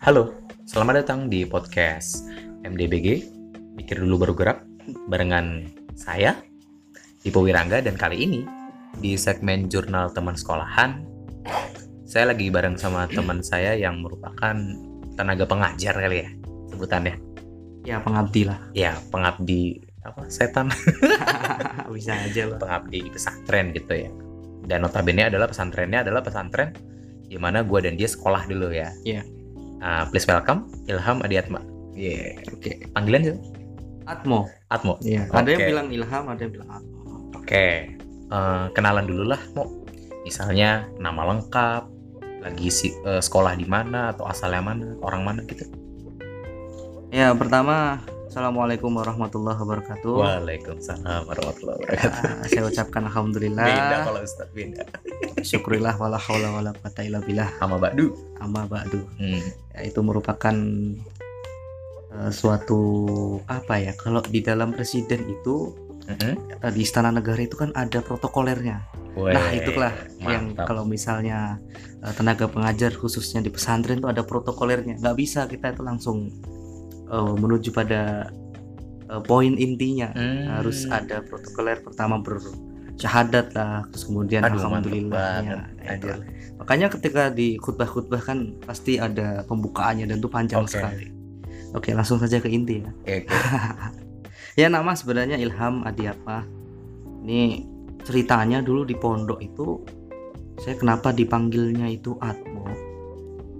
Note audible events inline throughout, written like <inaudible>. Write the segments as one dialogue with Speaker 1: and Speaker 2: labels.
Speaker 1: Halo, selamat datang di podcast MDBG Mikir Dulu Baru Gerak barengan saya, Dipo Wirangga dan kali ini di segmen Jurnal Teman Sekolahan saya lagi bareng sama teman saya yang merupakan tenaga pengajar kali ya sebutannya.
Speaker 2: Ya pengabdi lah.
Speaker 1: Ya, pengabdi apa? Setan. <laughs>
Speaker 2: Bisa aja lah.
Speaker 1: pengabdi pesantren gitu ya. Dan notabene adalah pesantrennya adalah pesantren di mana gue dan dia sekolah dulu ya.
Speaker 2: Iya.
Speaker 1: Uh, please welcome Ilham Adiatma.
Speaker 2: Iya. Oke.
Speaker 1: Panggilan siapa?
Speaker 2: Atmo.
Speaker 1: Atmo.
Speaker 2: Iya. Ada yang bilang Ilham, ada yang bilang Atmo.
Speaker 1: Oke, eh, kenalan dulu lah, Mo. Misalnya nama lengkap, lagi si, eh, sekolah di mana atau asalnya mana, orang mana gitu.
Speaker 2: Ya pertama Assalamualaikum warahmatullahi wabarakatuh.
Speaker 1: Waalaikumsalam warahmatullahi wabarakatuh.
Speaker 2: Ah, saya ucapkan alhamdulillah.
Speaker 1: Beda kalau Ustaz beda.
Speaker 2: Syukurillah wala haula wala quwata illa billah.
Speaker 1: Sama Badu.
Speaker 2: Amma ba'du.
Speaker 1: Hmm.
Speaker 2: Ya, itu merupakan eh, suatu apa ya? Kalau di dalam presiden itu
Speaker 1: Mhm.
Speaker 2: eh, di istana negara itu kan ada protokolernya.
Speaker 1: Weh,
Speaker 2: Nah, itulah yang
Speaker 1: mantap.
Speaker 2: kalau misalnya uh, tenaga pengajar khususnya di pesantren itu ada protokolernya. Nggak bisa kita itu langsung uh, menuju pada uh, poin intinya.
Speaker 1: Hmm.
Speaker 2: Harus ada protokoler pertama bersyahadat lah, terus kemudian
Speaker 1: Aduh.
Speaker 2: Nah,
Speaker 1: Anjir.
Speaker 2: itulah. Makanya ketika di khutbah-khutbah kan pasti ada pembukaannya dan itu panjang
Speaker 1: Oke.
Speaker 2: sekali. Oke, langsung saja ke inti ya. <laughs> Ya nama sebenarnya Ilham Adiapa. Ini ceritanya dulu di pondok itu saya kenapa dipanggilnya itu Atmo.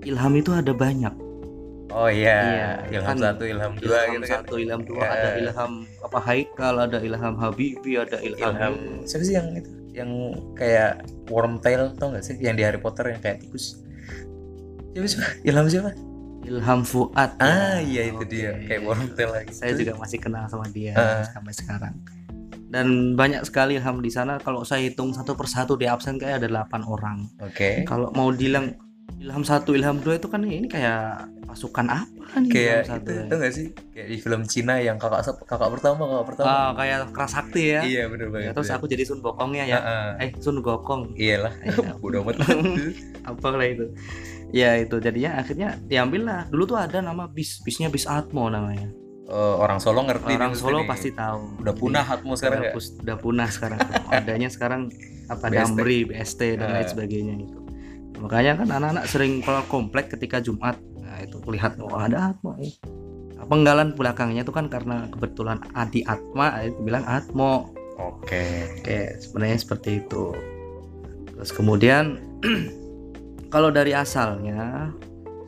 Speaker 2: Ilham itu ada banyak.
Speaker 1: Oh iya,
Speaker 2: Iya,
Speaker 1: Ilham
Speaker 2: kan
Speaker 1: satu, Ilham dua
Speaker 2: Ilham
Speaker 1: gitu kan.
Speaker 2: satu, Ilham dua,
Speaker 1: Ya.
Speaker 2: ada Ilham apa Haikal, ada Ilham Habibi, ada Ilham.
Speaker 1: Ilham siapa sih yang itu? Yang kayak wormtail tau gak sih? Yang di Harry Potter yang kayak tikus. Siapa sih? Ilham siapa?
Speaker 2: Ilham Fuad.
Speaker 1: Ah
Speaker 2: Ya,
Speaker 1: iya itu
Speaker 2: oke.
Speaker 1: dia kayak wormtail lagi.
Speaker 2: Saya juga masih kenal sama dia
Speaker 1: Ah.
Speaker 2: sampai sekarang. Dan banyak sekali Ilham di sana. Kalau saya hitung satu persatu di absen kayak ada 8 orang.
Speaker 1: Oke.
Speaker 2: kalau mau bilang Ilham satu Ilham dua itu kan ini kayak pasukan apa nih
Speaker 1: Kayak
Speaker 2: Ilham
Speaker 1: itu
Speaker 2: satu ya?
Speaker 1: tau gak sih? Kayak di film Cina yang kakak kakak pertama kakak pertama.
Speaker 2: ah kayak keras sakti ya,
Speaker 1: Iya bener
Speaker 2: Ya,
Speaker 1: banget.
Speaker 2: terus
Speaker 1: bener.
Speaker 2: aku jadi Sun Bokongnya ya
Speaker 1: ah.
Speaker 2: eh Sun Gokong
Speaker 1: Iyalah.
Speaker 2: Iya. <laughs>
Speaker 1: Amat. <laughs>
Speaker 2: apa lah itu ya itu jadinya akhirnya diambil lah dulu tuh ada nama bis bisnya bis Atmo namanya
Speaker 1: Oh, orang Solo ngerti.
Speaker 2: orang Solo
Speaker 1: nih.
Speaker 2: pasti tahu
Speaker 1: Udah punah hatmu sekarang
Speaker 2: udah,
Speaker 1: ya?
Speaker 2: udah punah sekarang <laughs> adanya sekarang apa
Speaker 1: BST.
Speaker 2: Damri BST dan lain sebagainya itu makanya kan anak-anak sering keluar komplek ketika Jumat nah itu lihat oh ada Atmo eh. penggalan belakangnya itu kan karena kebetulan Adi Atma itu bilang Atmo
Speaker 1: Oke.
Speaker 2: Oke, sebenarnya seperti itu. Terus kemudian <clears throat> kalau dari asalnya,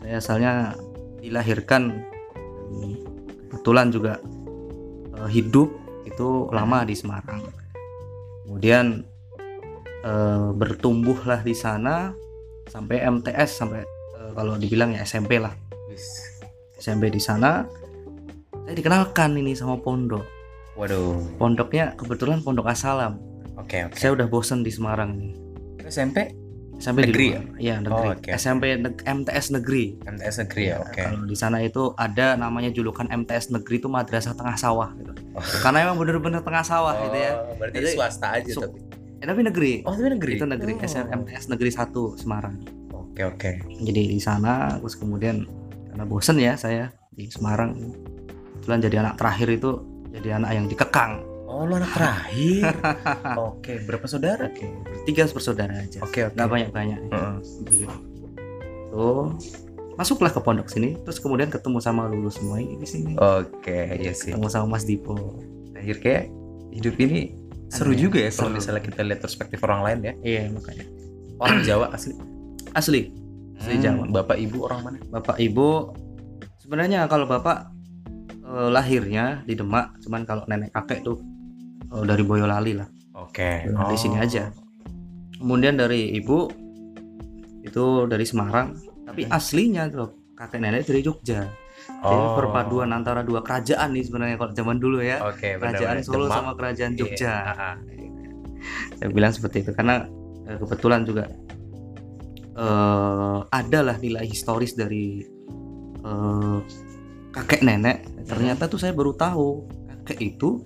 Speaker 2: saya asalnya dilahirkan kebetulan juga eh, hidup itu lama di Semarang. Kemudian eh, bertumbuhlah di sana sampai MTS sampai eh, kalau dibilang ya SMP lah.
Speaker 1: Wis.
Speaker 2: SMP di sana saya dikenalkan ini sama pondok.
Speaker 1: Waduh.
Speaker 2: Pondoknya kebetulan pondok Asalam.
Speaker 1: Oke oke.
Speaker 2: Saya udah bosen di Semarang nih.
Speaker 1: SMP
Speaker 2: SMP
Speaker 1: Negeri
Speaker 2: di luar. Iya, negeri.
Speaker 1: Oh, oke.
Speaker 2: SMP neg- MTS negeri.
Speaker 1: MTS negeri ya. Oke.
Speaker 2: Kalau di sana itu ada namanya julukan MTS negeri itu madrasah tengah sawah gitu.
Speaker 1: Oh.
Speaker 2: Karena emang bener-bener tengah sawah gitu ya.
Speaker 1: Oh, Berarti
Speaker 2: Jadi,
Speaker 1: swasta aja
Speaker 2: su-
Speaker 1: tapi.
Speaker 2: Eh, tapi negeri.
Speaker 1: Oh, tapi negeri.
Speaker 2: Itu negeri
Speaker 1: Oh.
Speaker 2: SM MTS negeri 1 Semarang.
Speaker 1: Oke oke.
Speaker 2: Jadi di sana terus kemudian karena bosen ya saya di Semarang. Kebetulan jadi anak terakhir itu jadi anak yang dikekang.
Speaker 1: Oh, lu anak terakhir. <laughs> oke, berapa saudara?
Speaker 2: Oke, bertiga bersaudara aja.
Speaker 1: Oke oke.
Speaker 2: Nggak banyak-banyak.
Speaker 1: Heeh.
Speaker 2: Begitu. Tuh, masuklah ke pondok sini, terus kemudian ketemu sama lulu semua ini di sini.
Speaker 1: Oke, iya sih.
Speaker 2: Ketemu sama Mas Dipo.
Speaker 1: Akhir kayak hidup ini seru juga ya kalau misalnya kita lihat perspektif orang lain ya.
Speaker 2: Iya, makanya.
Speaker 1: Orang Jawa asli.
Speaker 2: Asli, Asli
Speaker 1: Hmm,
Speaker 2: Jawa.
Speaker 1: Bapak ibu orang mana?
Speaker 2: Bapak Ibu sebenarnya kalau Bapak eh, lahirnya di Demak, cuman kalau nenek kakek tuh eh, dari Boyolali lah.
Speaker 1: Oke.
Speaker 2: Di sini aja. Kemudian dari Ibu itu dari Semarang, tapi
Speaker 1: Hmm.
Speaker 2: aslinya tuh kakek nenek dari Jogja. Jadi
Speaker 1: Oh.
Speaker 2: perpaduan antara dua kerajaan nih sebenarnya kalau zaman dulu ya.
Speaker 1: Benar,
Speaker 2: kerajaan
Speaker 1: benar.
Speaker 2: Solo
Speaker 1: Demak.
Speaker 2: sama kerajaan
Speaker 1: Iya,
Speaker 2: Jogja.
Speaker 1: ah, ah.
Speaker 2: Saya bilang seperti itu karena eh, kebetulan juga eh adalah nilai historis dari eh, kakek nenek. Ternyata tuh saya baru tahu kakek itu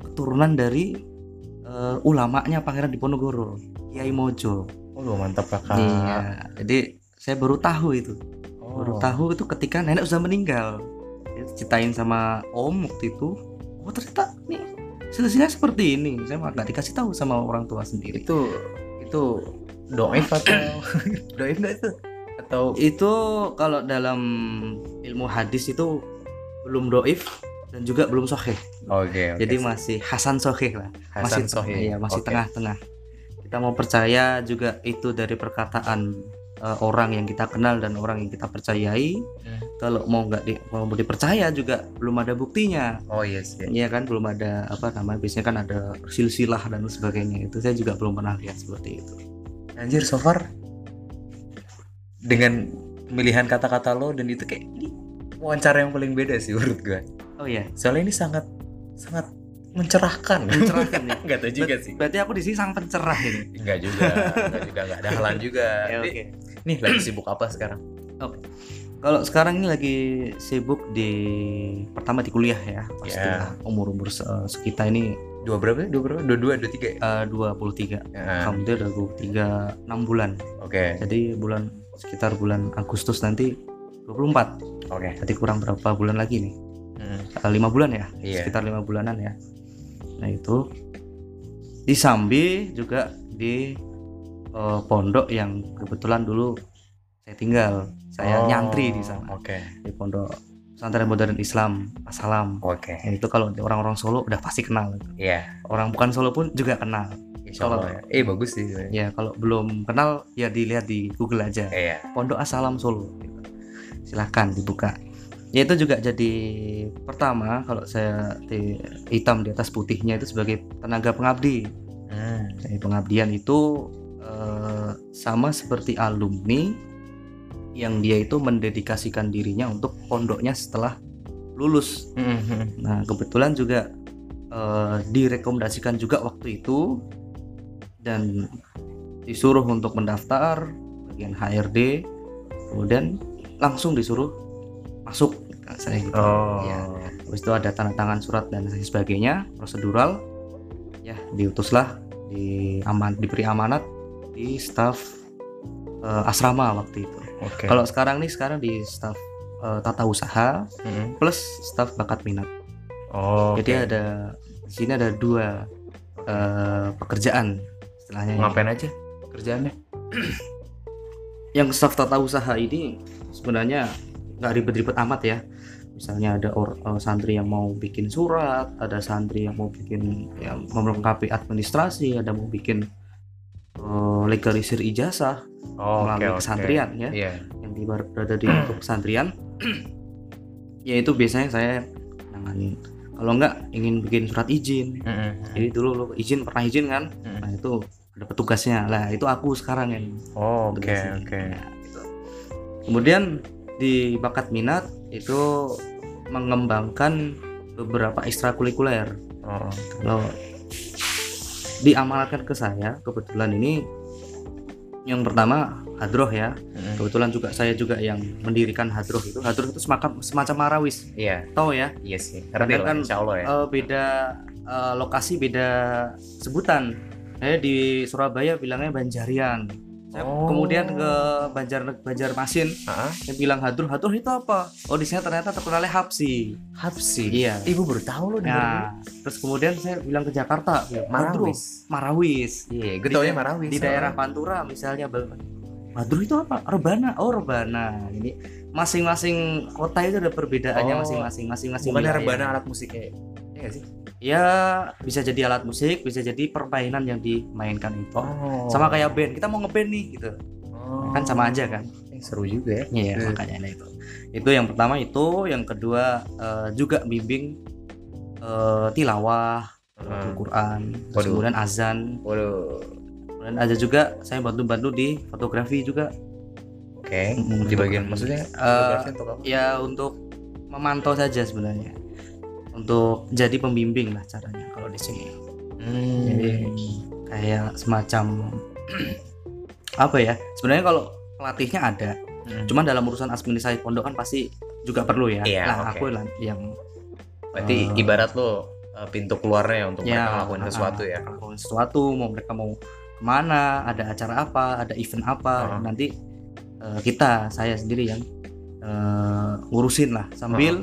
Speaker 2: keturunan dari eh, ulamanya Pangeran Diponegoro, Kiai Mojo.
Speaker 1: Oh, mantap kakak.
Speaker 2: Iya, jadi saya baru tahu itu. Baru tahu itu ketika nenek sudah meninggal. Dia ceritain sama om waktu itu oh ternyata nih silsilahnya seperti ini. Saya malah nggak dikasih tahu sama orang tua sendiri.
Speaker 1: Itu itu doif atau <coughs> doif nggak itu? Atau
Speaker 2: itu kalau dalam ilmu hadis itu belum doif dan juga belum soheh
Speaker 1: oke oke
Speaker 2: jadi masih hasan soheh lah.
Speaker 1: Hasan
Speaker 2: masih
Speaker 1: Sohih.
Speaker 2: iya, masih tengah-tengah. Kita mau percaya juga itu dari perkataan eh, orang yang kita kenal dan orang yang kita percayai.
Speaker 1: Hmm.
Speaker 2: kalau mau nggak di, mau dipercaya juga belum ada buktinya.
Speaker 1: Oh iya sih.
Speaker 2: Iya kan? Belum ada apa namanya biasanya kan ada silsilah dan sebagainya. Itu saya juga belum pernah lihat seperti itu.
Speaker 1: Anjir so far dengan pemilihan kata-kata lo dan itu kayak ini wawancara yang paling beda sih <laughs> menurut gue
Speaker 2: oh iya.
Speaker 1: Soalnya ini sangat sangat mencerahkan.
Speaker 2: Mencerahkan ya? <laughs>
Speaker 1: Nggak tahu juga sih.
Speaker 2: berarti aku di sini sang pencerah ini.
Speaker 1: Enggak juga, enggak juga, enggak ada halan <laughs> juga.
Speaker 2: Ya, oke
Speaker 1: nih lagi sibuk apa sekarang?
Speaker 2: kalau sekarang ini lagi sibuk di pertama di kuliah ya pasti
Speaker 1: Ya.
Speaker 2: umur umur sekitar ini
Speaker 1: Dua berapa? Dua berapa? Dua dua, dua tiga. ya?
Speaker 2: eh, 23
Speaker 1: Ya,
Speaker 2: Alhamdulillah udah 23 6 bulan
Speaker 1: Oke,
Speaker 2: jadi bulan sekitar bulan Agustus nanti 24
Speaker 1: oke.
Speaker 2: jadi kurang berapa bulan lagi nih
Speaker 1: Hmm,
Speaker 2: Eh, lima bulan ya
Speaker 1: Iya.
Speaker 2: sekitar lima bulanan ya nah itu di Sambi juga di eh, pondok yang kebetulan dulu saya tinggal saya
Speaker 1: Oh,
Speaker 2: nyantri di sana
Speaker 1: Oke,
Speaker 2: di pondok pesantren modern Islam Assalam
Speaker 1: oke.
Speaker 2: Nah, itu kalau orang-orang Solo udah pasti kenal
Speaker 1: Iya,
Speaker 2: orang bukan Solo pun juga kenal
Speaker 1: insya Allah. ya. Eh bagus sih. sebenarnya.
Speaker 2: ya kalau belum kenal ya dilihat di Google aja
Speaker 1: Iya.
Speaker 2: Pondok Assalam Solo silahkan dibuka ya itu juga jadi pertama kalau saya di hitam di atas putihnya itu sebagai tenaga pengabdi
Speaker 1: Hmm,
Speaker 2: Jadi pengabdian itu eh, sama seperti alumni yang dia itu mendedikasikan dirinya untuk pondoknya setelah lulus
Speaker 1: hmm, hmm.
Speaker 2: nah kebetulan juga eh, direkomendasikan juga waktu itu dan disuruh untuk mendaftar bagian HRD kemudian langsung disuruh masuk saya gitu
Speaker 1: Oh.
Speaker 2: Ya. habis itu ada tanda tangan surat dan lain sebagainya prosedural ya diutuslah di aman diberi amanat di staf eh, asrama waktu itu
Speaker 1: Oke.
Speaker 2: kalau sekarang nih sekarang di staf eh, tata usaha
Speaker 1: Hmm.
Speaker 2: plus staf bakat minat
Speaker 1: Oh.
Speaker 2: jadi ada di sini ada dua eh, pekerjaan istilahnya ya.
Speaker 1: ngapain aja kerjaannya? <clears throat>
Speaker 2: yang staff tata usaha ini sebenarnya nggak ribet-ribet amat ya misalnya ada or, eh, santri yang mau bikin surat ada santri yang mau bikin yang melengkapi administrasi ada mau bikin eh, legalisir ijazah
Speaker 1: Oh,
Speaker 2: melalui
Speaker 1: oke, oke.
Speaker 2: kesantrian ya
Speaker 1: Iya.
Speaker 2: yang di berada di lingkup <clears throat> pesantren ya itu biasanya saya nanganin kalau nggak ingin bikin surat izin
Speaker 1: Hmm, hmm.
Speaker 2: jadi dulu lo izin pernah izin kan
Speaker 1: Hmm.
Speaker 2: nah itu ada petugasnya lah itu aku sekarang yang
Speaker 1: Oh, oke,
Speaker 2: tugasnya.
Speaker 1: oke.
Speaker 2: Nah, gitu. kemudian di bakat minat itu mengembangkan beberapa ekstrakurikuler
Speaker 1: Oh.
Speaker 2: kalau diamanatkan ke saya kebetulan ini yang pertama hadroh ya
Speaker 1: Hmm.
Speaker 2: kebetulan juga saya juga yang mendirikan hadroh itu hadroh itu semacam semacam marawis
Speaker 1: Iya,
Speaker 2: tahu ya
Speaker 1: iya sih.
Speaker 2: Karena kan,
Speaker 1: insya Allah ya.
Speaker 2: Eh, beda eh, lokasi beda sebutan saya di Surabaya bilangnya Banjarian saya
Speaker 1: Oh.
Speaker 2: kemudian ke Banjar Banjarmasin
Speaker 1: Heeh.
Speaker 2: saya bilang hadroh hadroh itu apa oh di sana ternyata terkenalnya Hapsi
Speaker 1: Hapsi.
Speaker 2: Iya.
Speaker 1: Ibu baru tahu loh
Speaker 2: nah terus kemudian saya bilang ke Jakarta
Speaker 1: Marawis.
Speaker 2: Marawis
Speaker 1: Iya,
Speaker 2: da-
Speaker 1: Marawis.
Speaker 2: di daerah Pantura misalnya Madru itu apa? Rebana. Oh, Rebana. Ini masing-masing kota itu ada perbedaannya
Speaker 1: Oh.
Speaker 2: masing-masing masing-masing.
Speaker 1: Bukan rebana alat musiknya. Iya nggak sih?
Speaker 2: Ya, bisa jadi alat musik, bisa jadi permainan yang dimainkan itu.
Speaker 1: Oh.
Speaker 2: Sama kayak band. Kita mau ngeband nih gitu.
Speaker 1: Oh.
Speaker 2: Kan sama aja kan?
Speaker 1: Eh, seru juga ya.
Speaker 2: Iya,
Speaker 1: Hmm.
Speaker 2: makanya nah itu. Itu yang pertama itu, yang kedua eh, juga bimbing eh, tilawah
Speaker 1: Hmm. Waduh.
Speaker 2: kemudian azan,
Speaker 1: Waduh.
Speaker 2: kemudian ada juga saya bantu-bantu di fotografi juga
Speaker 1: Oke.
Speaker 2: Mm,
Speaker 1: Di bagian maksudnya untuk apa?
Speaker 2: ya untuk memantau saja sebenarnya untuk jadi pembimbing lah caranya kalau di sini
Speaker 1: Hmm.
Speaker 2: jadi kayak semacam <clears throat> apa ya sebenarnya kalau pelatihnya ada
Speaker 1: Hmm.
Speaker 2: cuman dalam urusan administrasi pondok kan pasti juga perlu ya
Speaker 1: Iya,
Speaker 2: nah
Speaker 1: oke.
Speaker 2: aku lah yang
Speaker 1: Berarti
Speaker 2: eh,
Speaker 1: ibarat lo uh, pintu keluarnya untuk mereka ngelakuin
Speaker 2: ah,
Speaker 1: sesuatu ya.
Speaker 2: ngelakuin sesuatu mau mereka mau ke mana ada acara apa ada event apa
Speaker 1: Ah.
Speaker 2: nanti eh, kita saya sendiri yang eh, ngurusin lah sambil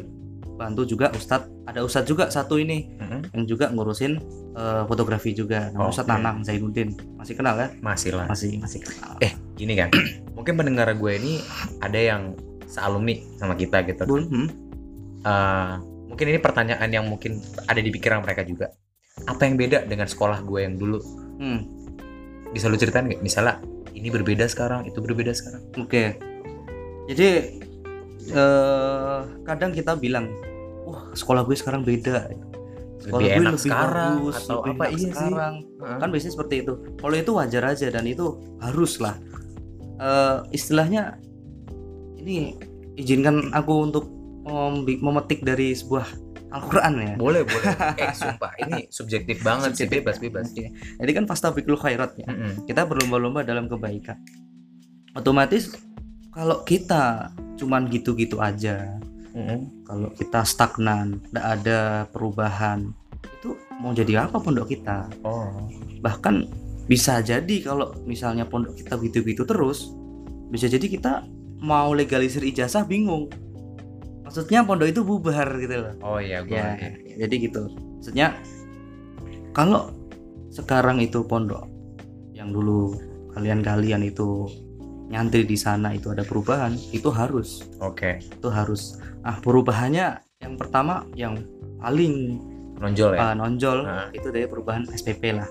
Speaker 2: bantu juga Ustadz ada Ustadz juga satu ini
Speaker 1: Mm-mm.
Speaker 2: yang juga ngurusin eh, fotografi juga namanya Ustadz
Speaker 1: Oke.
Speaker 2: Nanang Zainuddin masih kenal kan
Speaker 1: Masih lah.
Speaker 2: masih masih kenal
Speaker 1: Eh, gini kan. <clears throat> Mungkin pendengar gue ini ada yang sealumni sama kita gitu.
Speaker 2: Bun, hmm?
Speaker 1: Eh, mungkin ini pertanyaan yang mungkin ada di pikiran mereka juga. Apa yang beda dengan sekolah gue yang dulu?
Speaker 2: Hmm,
Speaker 1: Bisa lu ceritain nggak? Misalnya ini berbeda sekarang, itu berbeda sekarang.
Speaker 2: oke jadi eh kadang kita bilang wah sekolah gue sekarang beda sekolah
Speaker 1: Lebih
Speaker 2: gue
Speaker 1: enak
Speaker 2: lebih
Speaker 1: sekarang
Speaker 2: bagus
Speaker 1: atau
Speaker 2: lebih
Speaker 1: apa? Iya sih.
Speaker 2: sekarang kan biasanya seperti itu kalau itu wajar aja dan itu harus lah Eh, istilahnya ini izinkan aku untuk membi- memetik dari sebuah Al-Quran ya
Speaker 1: Boleh, boleh. <laughs> Eh, sumpah, ini subjektif banget sih,
Speaker 2: Subjektif.
Speaker 1: bebas-bebas.
Speaker 2: Oke. jadi kan fastabiqul khairat ya
Speaker 1: Mm-mm.
Speaker 2: kita berlomba-lomba dalam kebaikan otomatis kalau kita cuman gitu-gitu aja
Speaker 1: Mm-mm.
Speaker 2: kalau kita stagnan tidak ada perubahan itu mau jadi apa pondok kita?
Speaker 1: Oh,
Speaker 2: bahkan bisa jadi kalau misalnya pondok kita gitu-gitu terus bisa jadi kita mau legalisir ijazah bingung. Maksudnya pondok itu bubar gitu loh.
Speaker 1: Oh iya, gue.
Speaker 2: ya jadi gitu. Maksudnya kalau sekarang itu pondok yang dulu kalian-kalian itu nyantri di sana itu ada perubahan itu harus
Speaker 1: Oke,
Speaker 2: itu harus ah perubahannya yang pertama yang paling
Speaker 1: nonjol ya.
Speaker 2: uh, nonjol
Speaker 1: Nah.
Speaker 2: itu dari perubahan SPP lah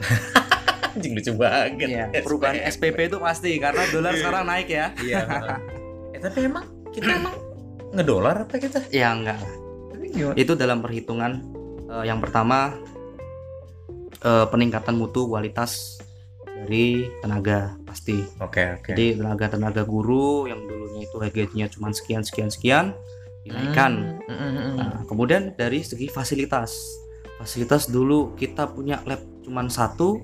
Speaker 2: <laughs>
Speaker 1: Anjing lucu banget.
Speaker 2: Iya, perubahan SPP itu pasti karena dolar sekarang naik ya
Speaker 1: Iya. <laughs> eh tapi emang kita emang ngedolar apa kita?
Speaker 2: ya enggak lah itu dalam perhitungan eh, yang pertama eh, peningkatan mutu kualitas dari tenaga pasti
Speaker 1: Oke, oke.
Speaker 2: jadi tenaga tenaga guru yang dulunya itu gajinya cuma sekian sekian sekian dinaikkan
Speaker 1: mm, mm, mm.
Speaker 2: Nah, kemudian dari segi fasilitas fasilitas dulu kita punya lab cuma satu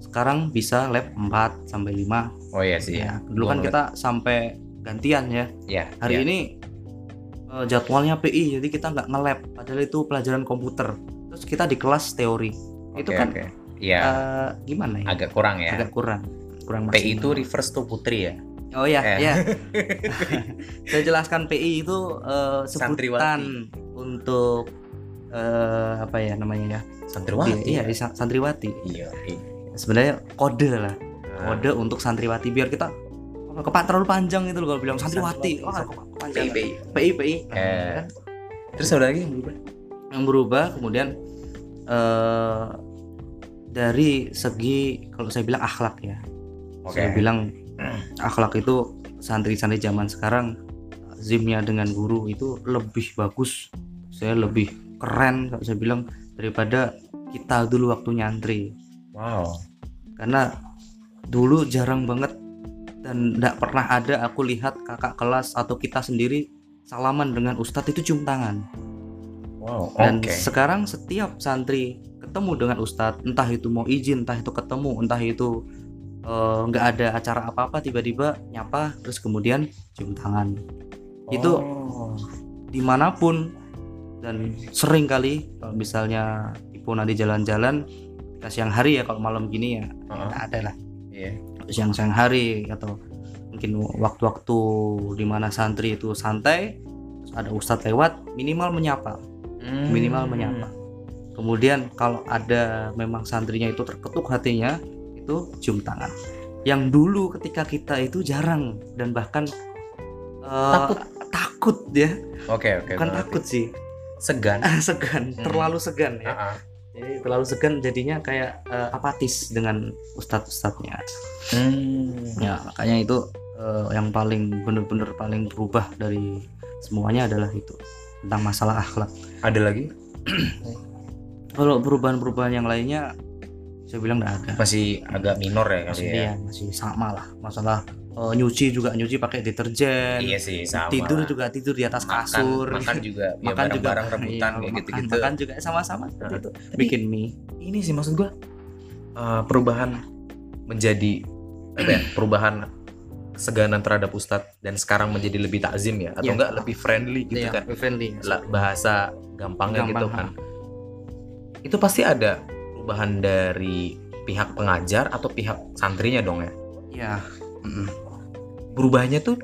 Speaker 2: sekarang bisa lab 4 sampai 5
Speaker 1: Oh iya sih.
Speaker 2: ya dulu kan kita sampai gantian ya
Speaker 1: Iya.
Speaker 2: hari
Speaker 1: iya.
Speaker 2: ini eh, jadwalnya PI jadi kita nggak nge-lab padahal itu pelajaran komputer terus kita di kelas teori itu
Speaker 1: Oke,
Speaker 2: kan
Speaker 1: oke. Iya,
Speaker 2: eh, gimana ya
Speaker 1: agak kurang ya.
Speaker 2: agak kurang kurang
Speaker 1: PI itu reverse to putri ya.
Speaker 2: oh ya
Speaker 1: Eh.
Speaker 2: ya <laughs> saya jelaskan PI itu eh, sebutan untuk eh, apa ya namanya ya
Speaker 1: Santriwati.
Speaker 2: iya iya, sa- santriwati
Speaker 1: Iya. iya.
Speaker 2: sebenarnya kode lah
Speaker 1: Nah,
Speaker 2: kode untuk santriwati biar kita oh, kepak terlalu panjang itu loh kalau bilang santriwati
Speaker 1: Santriwati.
Speaker 2: wah panjang
Speaker 1: PI, PI.
Speaker 2: PI PI Nah,
Speaker 1: Eh.
Speaker 2: kan?
Speaker 1: Terus ada lagi yang berubah?
Speaker 2: yang berubah kemudian eh dari segi kalau saya bilang akhlak ya
Speaker 1: Oke.
Speaker 2: saya bilang akhlak itu santri-santri zaman sekarang zimnya dengan guru itu lebih bagus saya lebih keren kalau saya bilang daripada kita dulu waktu nyantri
Speaker 1: Wow.
Speaker 2: karena dulu jarang banget dan tidak pernah ada aku lihat kakak kelas atau kita sendiri salaman dengan ustadz itu cium tangan
Speaker 1: Wow.
Speaker 2: dan
Speaker 1: Oke.
Speaker 2: sekarang setiap santri ketemu dengan ustadz entah itu mau izin entah itu ketemu entah itu eh, nggak ada acara apa-apa tiba-tiba nyapa terus kemudian cium tangan itu
Speaker 1: Oh.
Speaker 2: di mana pun dan sering kali kalau misalnya ibu nanti jalan-jalan kita siang hari ya kalau malam gini ya nggak ada lah
Speaker 1: Iya.
Speaker 2: siang siang hari atau mungkin waktu-waktu di mana santri itu santai terus ada ustadz lewat minimal menyapa
Speaker 1: Hmm.
Speaker 2: minimal menyapa kemudian kalau ada memang santrinya itu terketuk hatinya itu cium tangan yang dulu ketika kita itu jarang dan bahkan eh,
Speaker 1: Takut.
Speaker 2: takut ya
Speaker 1: Oke, oke.
Speaker 2: bukan
Speaker 1: gua ngerti.
Speaker 2: takut sih
Speaker 1: Segan. <laughs>
Speaker 2: segan
Speaker 1: Hmm.
Speaker 2: terlalu segan ya
Speaker 1: Ah, ah.
Speaker 2: jadi terlalu segan jadinya kayak eh, apatis dengan ustadz ustadznya
Speaker 1: Hmm.
Speaker 2: ya makanya itu eh, yang paling bener-bener paling berubah dari semuanya adalah itu tentang masalah akhlak
Speaker 1: Ada lagi? <clears throat>
Speaker 2: kalau perubahan-perubahan yang lainnya saya bilang nggak ada
Speaker 1: Masih agak minor ya
Speaker 2: masih
Speaker 1: ya.
Speaker 2: iya, masih sama lah masalah eh, nyuci juga nyuci pakai deterjen
Speaker 1: Iya sih, sama.
Speaker 2: tidur juga tidur di atas
Speaker 1: Makan-
Speaker 2: kasur
Speaker 1: Makan juga <laughs> ya
Speaker 2: makan juga
Speaker 1: barang-barang rebutan
Speaker 2: iya,
Speaker 1: kayak
Speaker 2: makan-
Speaker 1: gitu-gitu.
Speaker 2: makan juga sama-sama seperti
Speaker 1: Nah,
Speaker 2: itu bikin mie
Speaker 1: Ini sih maksud gua eh, perubahan menjadi apa ya? Perubahan keseganan terhadap ustadz dan sekarang menjadi lebih takzim ya atau
Speaker 2: Iya.
Speaker 1: enggak lebih friendly gitu
Speaker 2: Iya,
Speaker 1: kan.
Speaker 2: friendly
Speaker 1: La- bahasa gampangnya
Speaker 2: Gampang,
Speaker 1: gitu kan. Itu pasti ada perubahan dari pihak pengajar atau pihak santrinya dong ya.
Speaker 2: ya mm-mm.
Speaker 1: Berubahnya tuh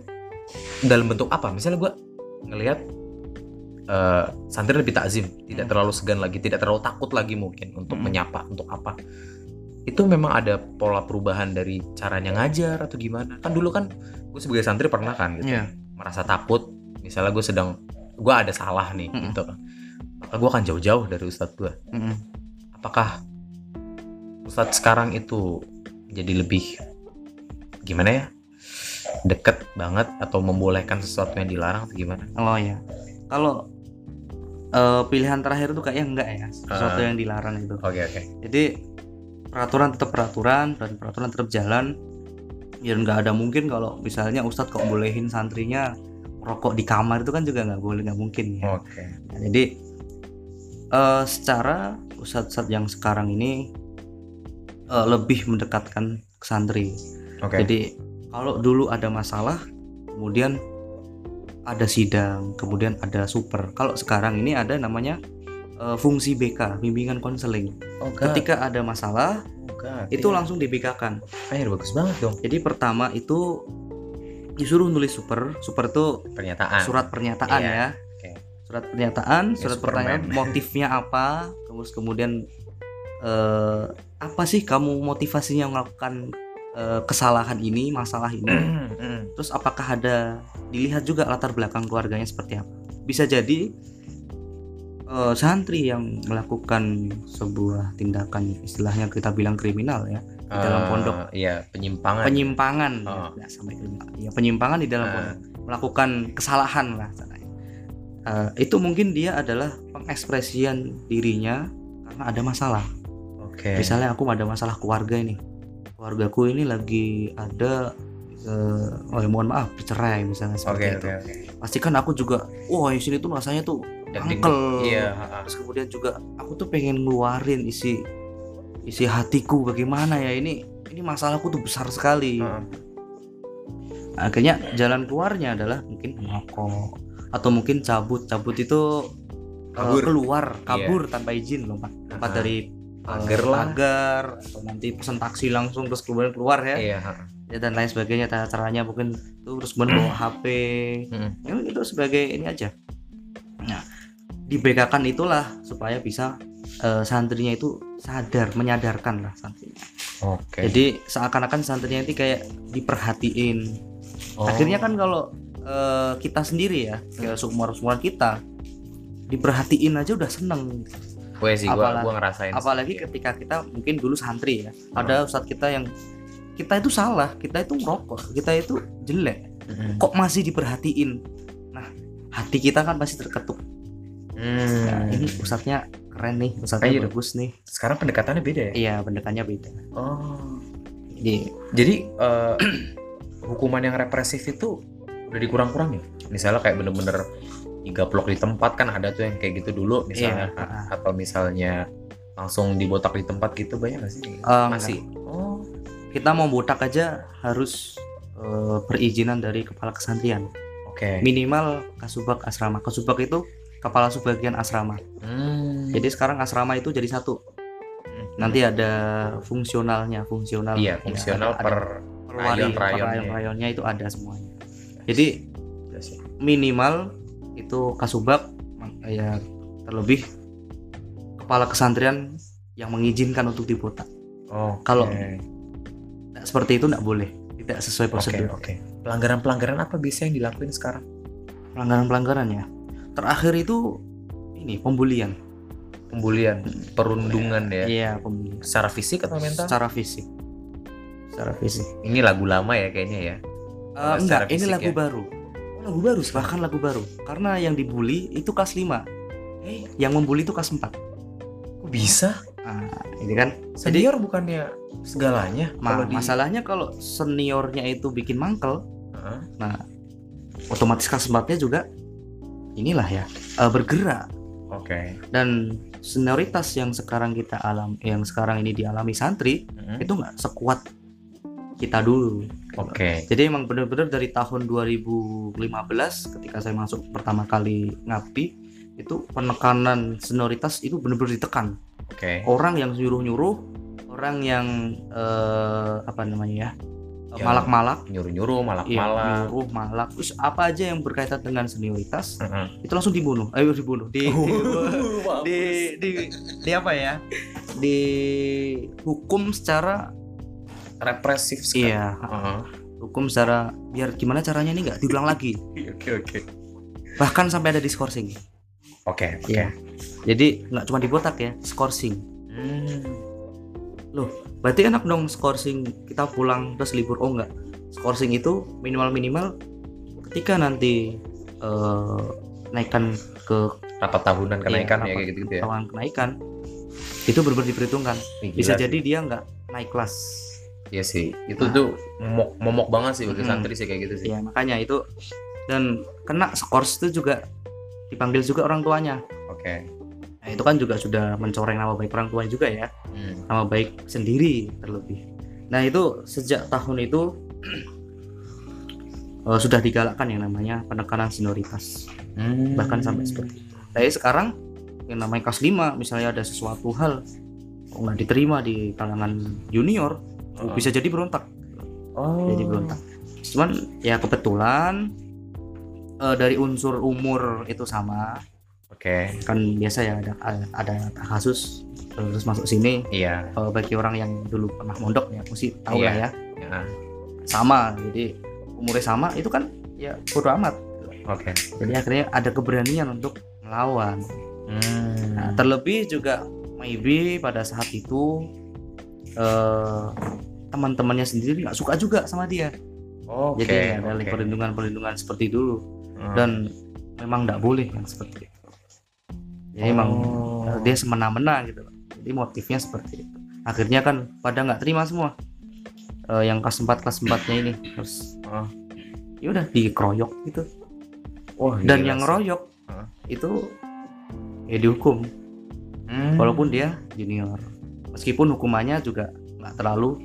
Speaker 1: dalam bentuk apa misalnya gue ngelihat eh, santri lebih takzim tidak
Speaker 2: Hmm.
Speaker 1: terlalu segan lagi tidak terlalu takut lagi mungkin untuk
Speaker 2: Hmm.
Speaker 1: menyapa untuk apa itu memang ada pola perubahan dari caranya ngajar atau gimana kan dulu kan gue sebagai santri pernah kan gitu
Speaker 2: Iya.
Speaker 1: merasa takut misalnya gue sedang gue ada salah nih
Speaker 2: Mm-mm.
Speaker 1: gitu kan maka gue akan jauh-jauh dari ustadz gue
Speaker 2: Mm-mm.
Speaker 1: apakah ustadz sekarang itu jadi lebih gimana ya deket banget atau membolehkan sesuatu yang dilarang atau gimana
Speaker 2: Oh ya. Kalau eh, pilihan terakhir itu kayaknya enggak ya, sesuatu
Speaker 1: Ah.
Speaker 2: yang dilarang itu.
Speaker 1: oke oke
Speaker 2: Jadi peraturan tetap peraturan dan peraturan tetap jalan. Ya nggak ada mungkin kalau misalnya Ustadz kok bolehin santrinya rokok di kamar itu kan juga nggak boleh nggak mungkin ya.
Speaker 1: oke
Speaker 2: Nah, jadi eh, secara Ustadz-Ustadz yang sekarang ini eh, lebih mendekatkan ke santri.
Speaker 1: oke
Speaker 2: Jadi kalau dulu ada masalah, kemudian ada sidang, kemudian ada super. Kalau sekarang ini ada namanya eh, fungsi BK, bimbingan konseling.
Speaker 1: oh, God.
Speaker 2: Ketika ada masalah,
Speaker 1: Oh, God.
Speaker 2: itu langsung di BK-kan.
Speaker 1: Air bagus banget dong
Speaker 2: Jadi pertama itu disuruh nulis super. Super itu
Speaker 1: pernyataan
Speaker 2: surat pernyataan
Speaker 1: Iya,
Speaker 2: ya. Surat pernyataan,
Speaker 1: Ya,
Speaker 2: surat
Speaker 1: Superman.
Speaker 2: pertanyaan motifnya apa, terus kemudian eh, apa sih kamu motivasinya melakukan eh, kesalahan ini, masalah ini?
Speaker 1: Mm,
Speaker 2: Terus apakah ada dilihat juga latar belakang keluarganya seperti apa? Bisa jadi eh, santri yang melakukan sebuah tindakan istilahnya kita bilang kriminal ya, di dalam pondok.
Speaker 1: iya penyimpangan
Speaker 2: penyimpangan ya,
Speaker 1: Oh.
Speaker 2: nggak sampai kriminal. Ya penyimpangan di dalam
Speaker 1: Ah.
Speaker 2: pondok, melakukan kesalahan lah Eh, itu mungkin dia adalah pengekspresian dirinya karena ada masalah.
Speaker 1: oke.
Speaker 2: Misalnya aku ada masalah keluarga ini, keluargaku ini lagi ada eh, oh ya mohon maaf bercerai misalnya seperti itu.
Speaker 1: oke oke.
Speaker 2: Pastikan aku juga wah di sini tuh rasanya tuh angkel
Speaker 1: di- iya
Speaker 2: terus kemudian juga aku tuh pengen ngeluarin isi isi hatiku bagaimana ya ini ini masalahku tuh besar sekali.
Speaker 1: Ha, ha.
Speaker 2: akhirnya jalan keluarnya adalah mungkin merokok atau mungkin cabut. Cabut itu eh,
Speaker 1: Kabur.
Speaker 2: keluar kabur tanpa izin lompat lompat
Speaker 1: Ah.
Speaker 2: dari eh,
Speaker 1: Pagar
Speaker 2: pagar atau nanti pesen taksi langsung terus kemudian keluar ya.
Speaker 1: Iya ha.
Speaker 2: ya dan lain sebagainya. Cara caranya mungkin tuh terus kemudian bawa HP <clears throat>
Speaker 1: Mm.
Speaker 2: ya itu sebagai ini aja. Nah di BK kan itulah supaya bisa eh, santrinya itu sadar menyadarkan lah santrinya.
Speaker 1: Oke.
Speaker 2: Jadi seakan-akan santrinya itu kayak diperhatiin.
Speaker 1: Oh.
Speaker 2: akhirnya kan kalau eh, kita sendiri ya ya seumur seumuran kita. Diperhatiin aja udah seneng.
Speaker 1: Gue sih gue
Speaker 2: apalagi-
Speaker 1: gue ngerasain sih.
Speaker 2: apalagi ketika kita mungkin dulu santri ya. Ada ustadz kita yang kita itu salah kita itu merokok kita itu jelek.
Speaker 1: Mm-mm.
Speaker 2: kok masih diperhatiin? Nah hati kita kan pasti terketuk.
Speaker 1: Hmm.
Speaker 2: Nah, ini ustadznya keren nih ustadznya
Speaker 1: Iya.
Speaker 2: bagus nih.
Speaker 1: Sekarang pendekatannya beda ya?
Speaker 2: Iya pendekannya beda.
Speaker 1: Oh.
Speaker 2: Jadi
Speaker 1: jadi eh, <clears throat> hukuman yang represif itu udah dikurang-kurangin. Misalnya kayak bener-bener digaplok di tempat kan ada tuh yang kayak gitu dulu misalnya.
Speaker 2: Iya, ah.
Speaker 1: atau misalnya langsung dibotak di tempat gitu banyak gak sih?
Speaker 2: Eh,
Speaker 1: masih. Oh.
Speaker 2: Kita mau botak aja harus eh, perizinan dari kepala kesantrian.
Speaker 1: Oke.
Speaker 2: Minimal kasubag asrama. Kasubag itu kepala subbagian asrama.
Speaker 1: Hmm.
Speaker 2: jadi sekarang asrama itu jadi satu. Nanti ada fungsionalnya fungsional
Speaker 1: iya
Speaker 2: ya,
Speaker 1: fungsional
Speaker 2: ada- ada
Speaker 1: per
Speaker 2: perwali-
Speaker 1: rayon-rayonnya.
Speaker 2: rayon-rayonnya itu ada semuanya jadi
Speaker 1: sih.
Speaker 2: minimal itu kasubag ya terlebih kepala kesantrian yang mengizinkan untuk dibotak.
Speaker 1: Oh
Speaker 2: Kalau- Nah, seperti itu tidak boleh. Tidak sesuai
Speaker 1: oke
Speaker 2: prosedur.
Speaker 1: oke. Pelanggaran-pelanggaran apa bisa yang dilakuin sekarang?
Speaker 2: Pelanggaran-pelanggaran ya. Terakhir itu ini pembulian.
Speaker 1: Pembulian perundungan ya.
Speaker 2: Iya pembulian.
Speaker 1: Secara fisik atau mental?
Speaker 2: Secara fisik. Secara fisik.
Speaker 1: Ini lagu lama ya kayaknya ya Kalau
Speaker 2: enggak ini lagu
Speaker 1: ya?
Speaker 2: baru. Oh, lagu baru bahkan lagu baru. Karena yang dibully itu kelas 5
Speaker 1: eh?
Speaker 2: Yang membuli itu kelas 4
Speaker 1: kok bisa?
Speaker 2: Nah, ini kan?
Speaker 1: Senior bukannya segalanya
Speaker 2: Ma-
Speaker 1: kalau di
Speaker 2: masalahnya kalau seniornya itu bikin mangkel
Speaker 1: Heeh.
Speaker 2: otomatis kelas 4 juga inilah ya eh, bergerak.
Speaker 1: Oke.
Speaker 2: Dan senioritas yang sekarang kita alam yang sekarang ini dialami santri
Speaker 1: Mm-mm.
Speaker 2: itu nggak sekuat kita dulu.
Speaker 1: Oke.
Speaker 2: Jadi emang bener-bener dari tahun 2015 ketika saya masuk pertama kali ngabdi itu penekanan senioritas itu bener-bener ditekan.
Speaker 1: Oke.
Speaker 2: Orang yang nyuruh-nyuruh orang yang eh, apa namanya ya malak-malak.
Speaker 1: nyuruh-nyuruh
Speaker 2: iya,
Speaker 1: malak-malak
Speaker 2: nyuruh malak. Terus apa aja yang berkaitan dengan senioritas
Speaker 1: Heeh.
Speaker 2: itu langsung dibunuh. Ayo dibunuh. Di di, di, di apa ya? Di hukum secara
Speaker 1: represif sekali.
Speaker 2: Iya.
Speaker 1: Heeh.
Speaker 2: hukum secara biar gimana caranya ini nggak diulang lagi. <laughs>
Speaker 1: Oke oke.
Speaker 2: Bahkan sampai ada diskorsing
Speaker 1: oke oke.
Speaker 2: Iya. jadi nggak cuma dibotak ya skorsing
Speaker 1: Hmm.
Speaker 2: berarti enak dong skorsing kita pulang terus libur. Oh enggak skorsing itu minimal minimal ketika nanti eh, naikkan ke
Speaker 1: rapat tahunan kenaikan
Speaker 2: Iya,
Speaker 1: ya kayak gitu gitu ya.
Speaker 2: tahun kenaikan itu benar diperhitungkan. Bisa jadi dia nggak naik kelas
Speaker 1: Iya sih itu
Speaker 2: Nah.
Speaker 1: tuh momok momok banget sih bagi
Speaker 2: Mm-mm.
Speaker 1: santri sih kayak gitu sih
Speaker 2: ya makanya itu dan kena skors itu juga dipanggil juga orang tuanya
Speaker 1: oke
Speaker 2: nah, itu kan juga sudah mencoreng nama baik orang tuanya juga ya
Speaker 1: Hmm.
Speaker 2: nama baik sendiri terlebih. Nah itu sejak tahun itu <clears throat> eh, sudah digalakkan yang namanya penekanan senioritas
Speaker 1: Hmm.
Speaker 2: bahkan sampai seperti itu. Tapi sekarang yang namanya kelas 5 misalnya ada sesuatu hal nggak diterima di kalangan junior
Speaker 1: Oh.
Speaker 2: bisa jadi berontak
Speaker 1: oh
Speaker 2: jadi berontak. Cuman ya kebetulan eh, dari unsur umur itu sama
Speaker 1: oke
Speaker 2: kan biasa ya ada ada kasus terus masuk sini
Speaker 1: iya
Speaker 2: Eh, bagi orang yang dulu pernah mondok ya mesti tahu
Speaker 1: Iya.
Speaker 2: lah ya
Speaker 1: Ya.
Speaker 2: sama jadi umurnya sama itu kan ya bodo amat
Speaker 1: oke
Speaker 2: jadi akhirnya ada keberanian untuk melawan
Speaker 1: Hmm.
Speaker 2: nah, terlebih juga maybe pada saat itu eh, teman-temannya sendiri nggak suka juga sama dia
Speaker 1: oke
Speaker 2: jadi ada
Speaker 1: oke.
Speaker 2: perlindungan-perlindungan seperti dulu
Speaker 1: Hmm.
Speaker 2: dan memang nggak boleh yang seperti itu jadi emang
Speaker 1: Oh.
Speaker 2: eh, dia semena-mena gitu jadi motifnya seperti itu akhirnya kan pada nggak terima semua Eh, yang kelas 4 kelas 4 nya ini terus
Speaker 1: Oh.
Speaker 2: ya udah dikeroyok gitu
Speaker 1: Wah,
Speaker 2: dan yang ngeroyok
Speaker 1: Hah?
Speaker 2: itu ya dihukum
Speaker 1: Hmm.
Speaker 2: walaupun dia junior meskipun hukumannya juga nggak terlalu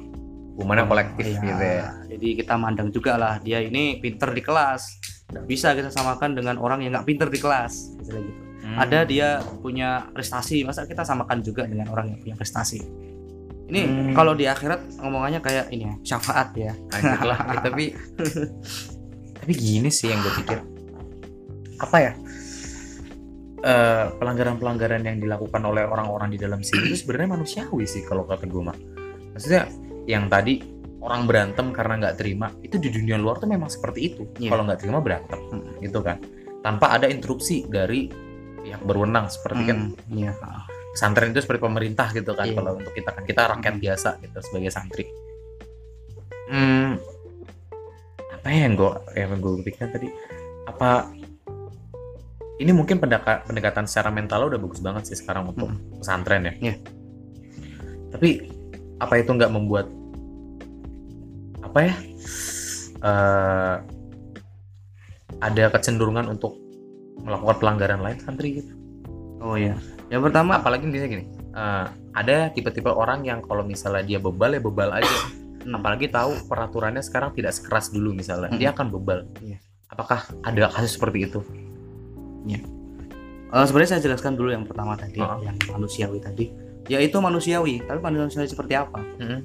Speaker 1: hukumannya kolektif
Speaker 2: Iya,
Speaker 1: gitu ya.
Speaker 2: jadi kita mandang juga lah dia ini pinter di kelas. Nggak bisa kita samakan dengan orang yang nggak pinter di kelas misalnya gitu.
Speaker 1: Hmm.
Speaker 2: ada dia punya prestasi masa kita samakan juga dengan orang yang punya prestasi? Ini
Speaker 1: Hmm.
Speaker 2: kalau di akhirat ngomongannya kayak ini ya syafaat ya.
Speaker 1: Anjir lah. <laughs> Tapi tapi gini sih yang gue pikir. Apa ya Eh, pelanggaran-pelanggaran yang dilakukan oleh orang-orang di dalam sini itu sebenarnya manusiawi sih kalau kata gue mah maksudnya yang tadi orang berantem karena nggak terima itu di dunia luar tuh memang seperti itu
Speaker 2: Iya.
Speaker 1: kalau nggak terima berantem
Speaker 2: Hmm.
Speaker 1: gitu kan tanpa ada interupsi dari pihak berwenang seperti kan
Speaker 2: Hmm, iya
Speaker 1: pesantren itu seperti pemerintah gitu kan
Speaker 2: Iya.
Speaker 1: kalau untuk kita kan kita rakyat
Speaker 2: Hmm.
Speaker 1: biasa gitu sebagai santri hmm, apa ya yang gue yang gue pikirkan tadi apa ini mungkin pendeka- pendekatan secara mental udah bagus banget sih sekarang untuk pesantren ya
Speaker 2: Iya.
Speaker 1: tapi apa itu nggak membuat apa ya eh, ada kecenderungan untuk melakukan pelanggaran lain santri gitu
Speaker 2: oh ya yang pertama
Speaker 1: apalagi misalnya gini eh, ada tipe-tipe orang yang kalau misalnya dia bebal ya bebal aja
Speaker 2: Hmm.
Speaker 1: apalagi tahu peraturannya sekarang tidak sekeras dulu misalnya
Speaker 2: Hmm.
Speaker 1: dia akan bebal
Speaker 2: Iya.
Speaker 1: apakah ada kasus seperti itu
Speaker 2: Eh, sebenarnya saya jelaskan dulu yang pertama tadi
Speaker 1: Oh.
Speaker 2: yang manusiawi tadi. Yaitu manusiawi. Tapi manusiawi seperti apa?
Speaker 1: Mm-mm.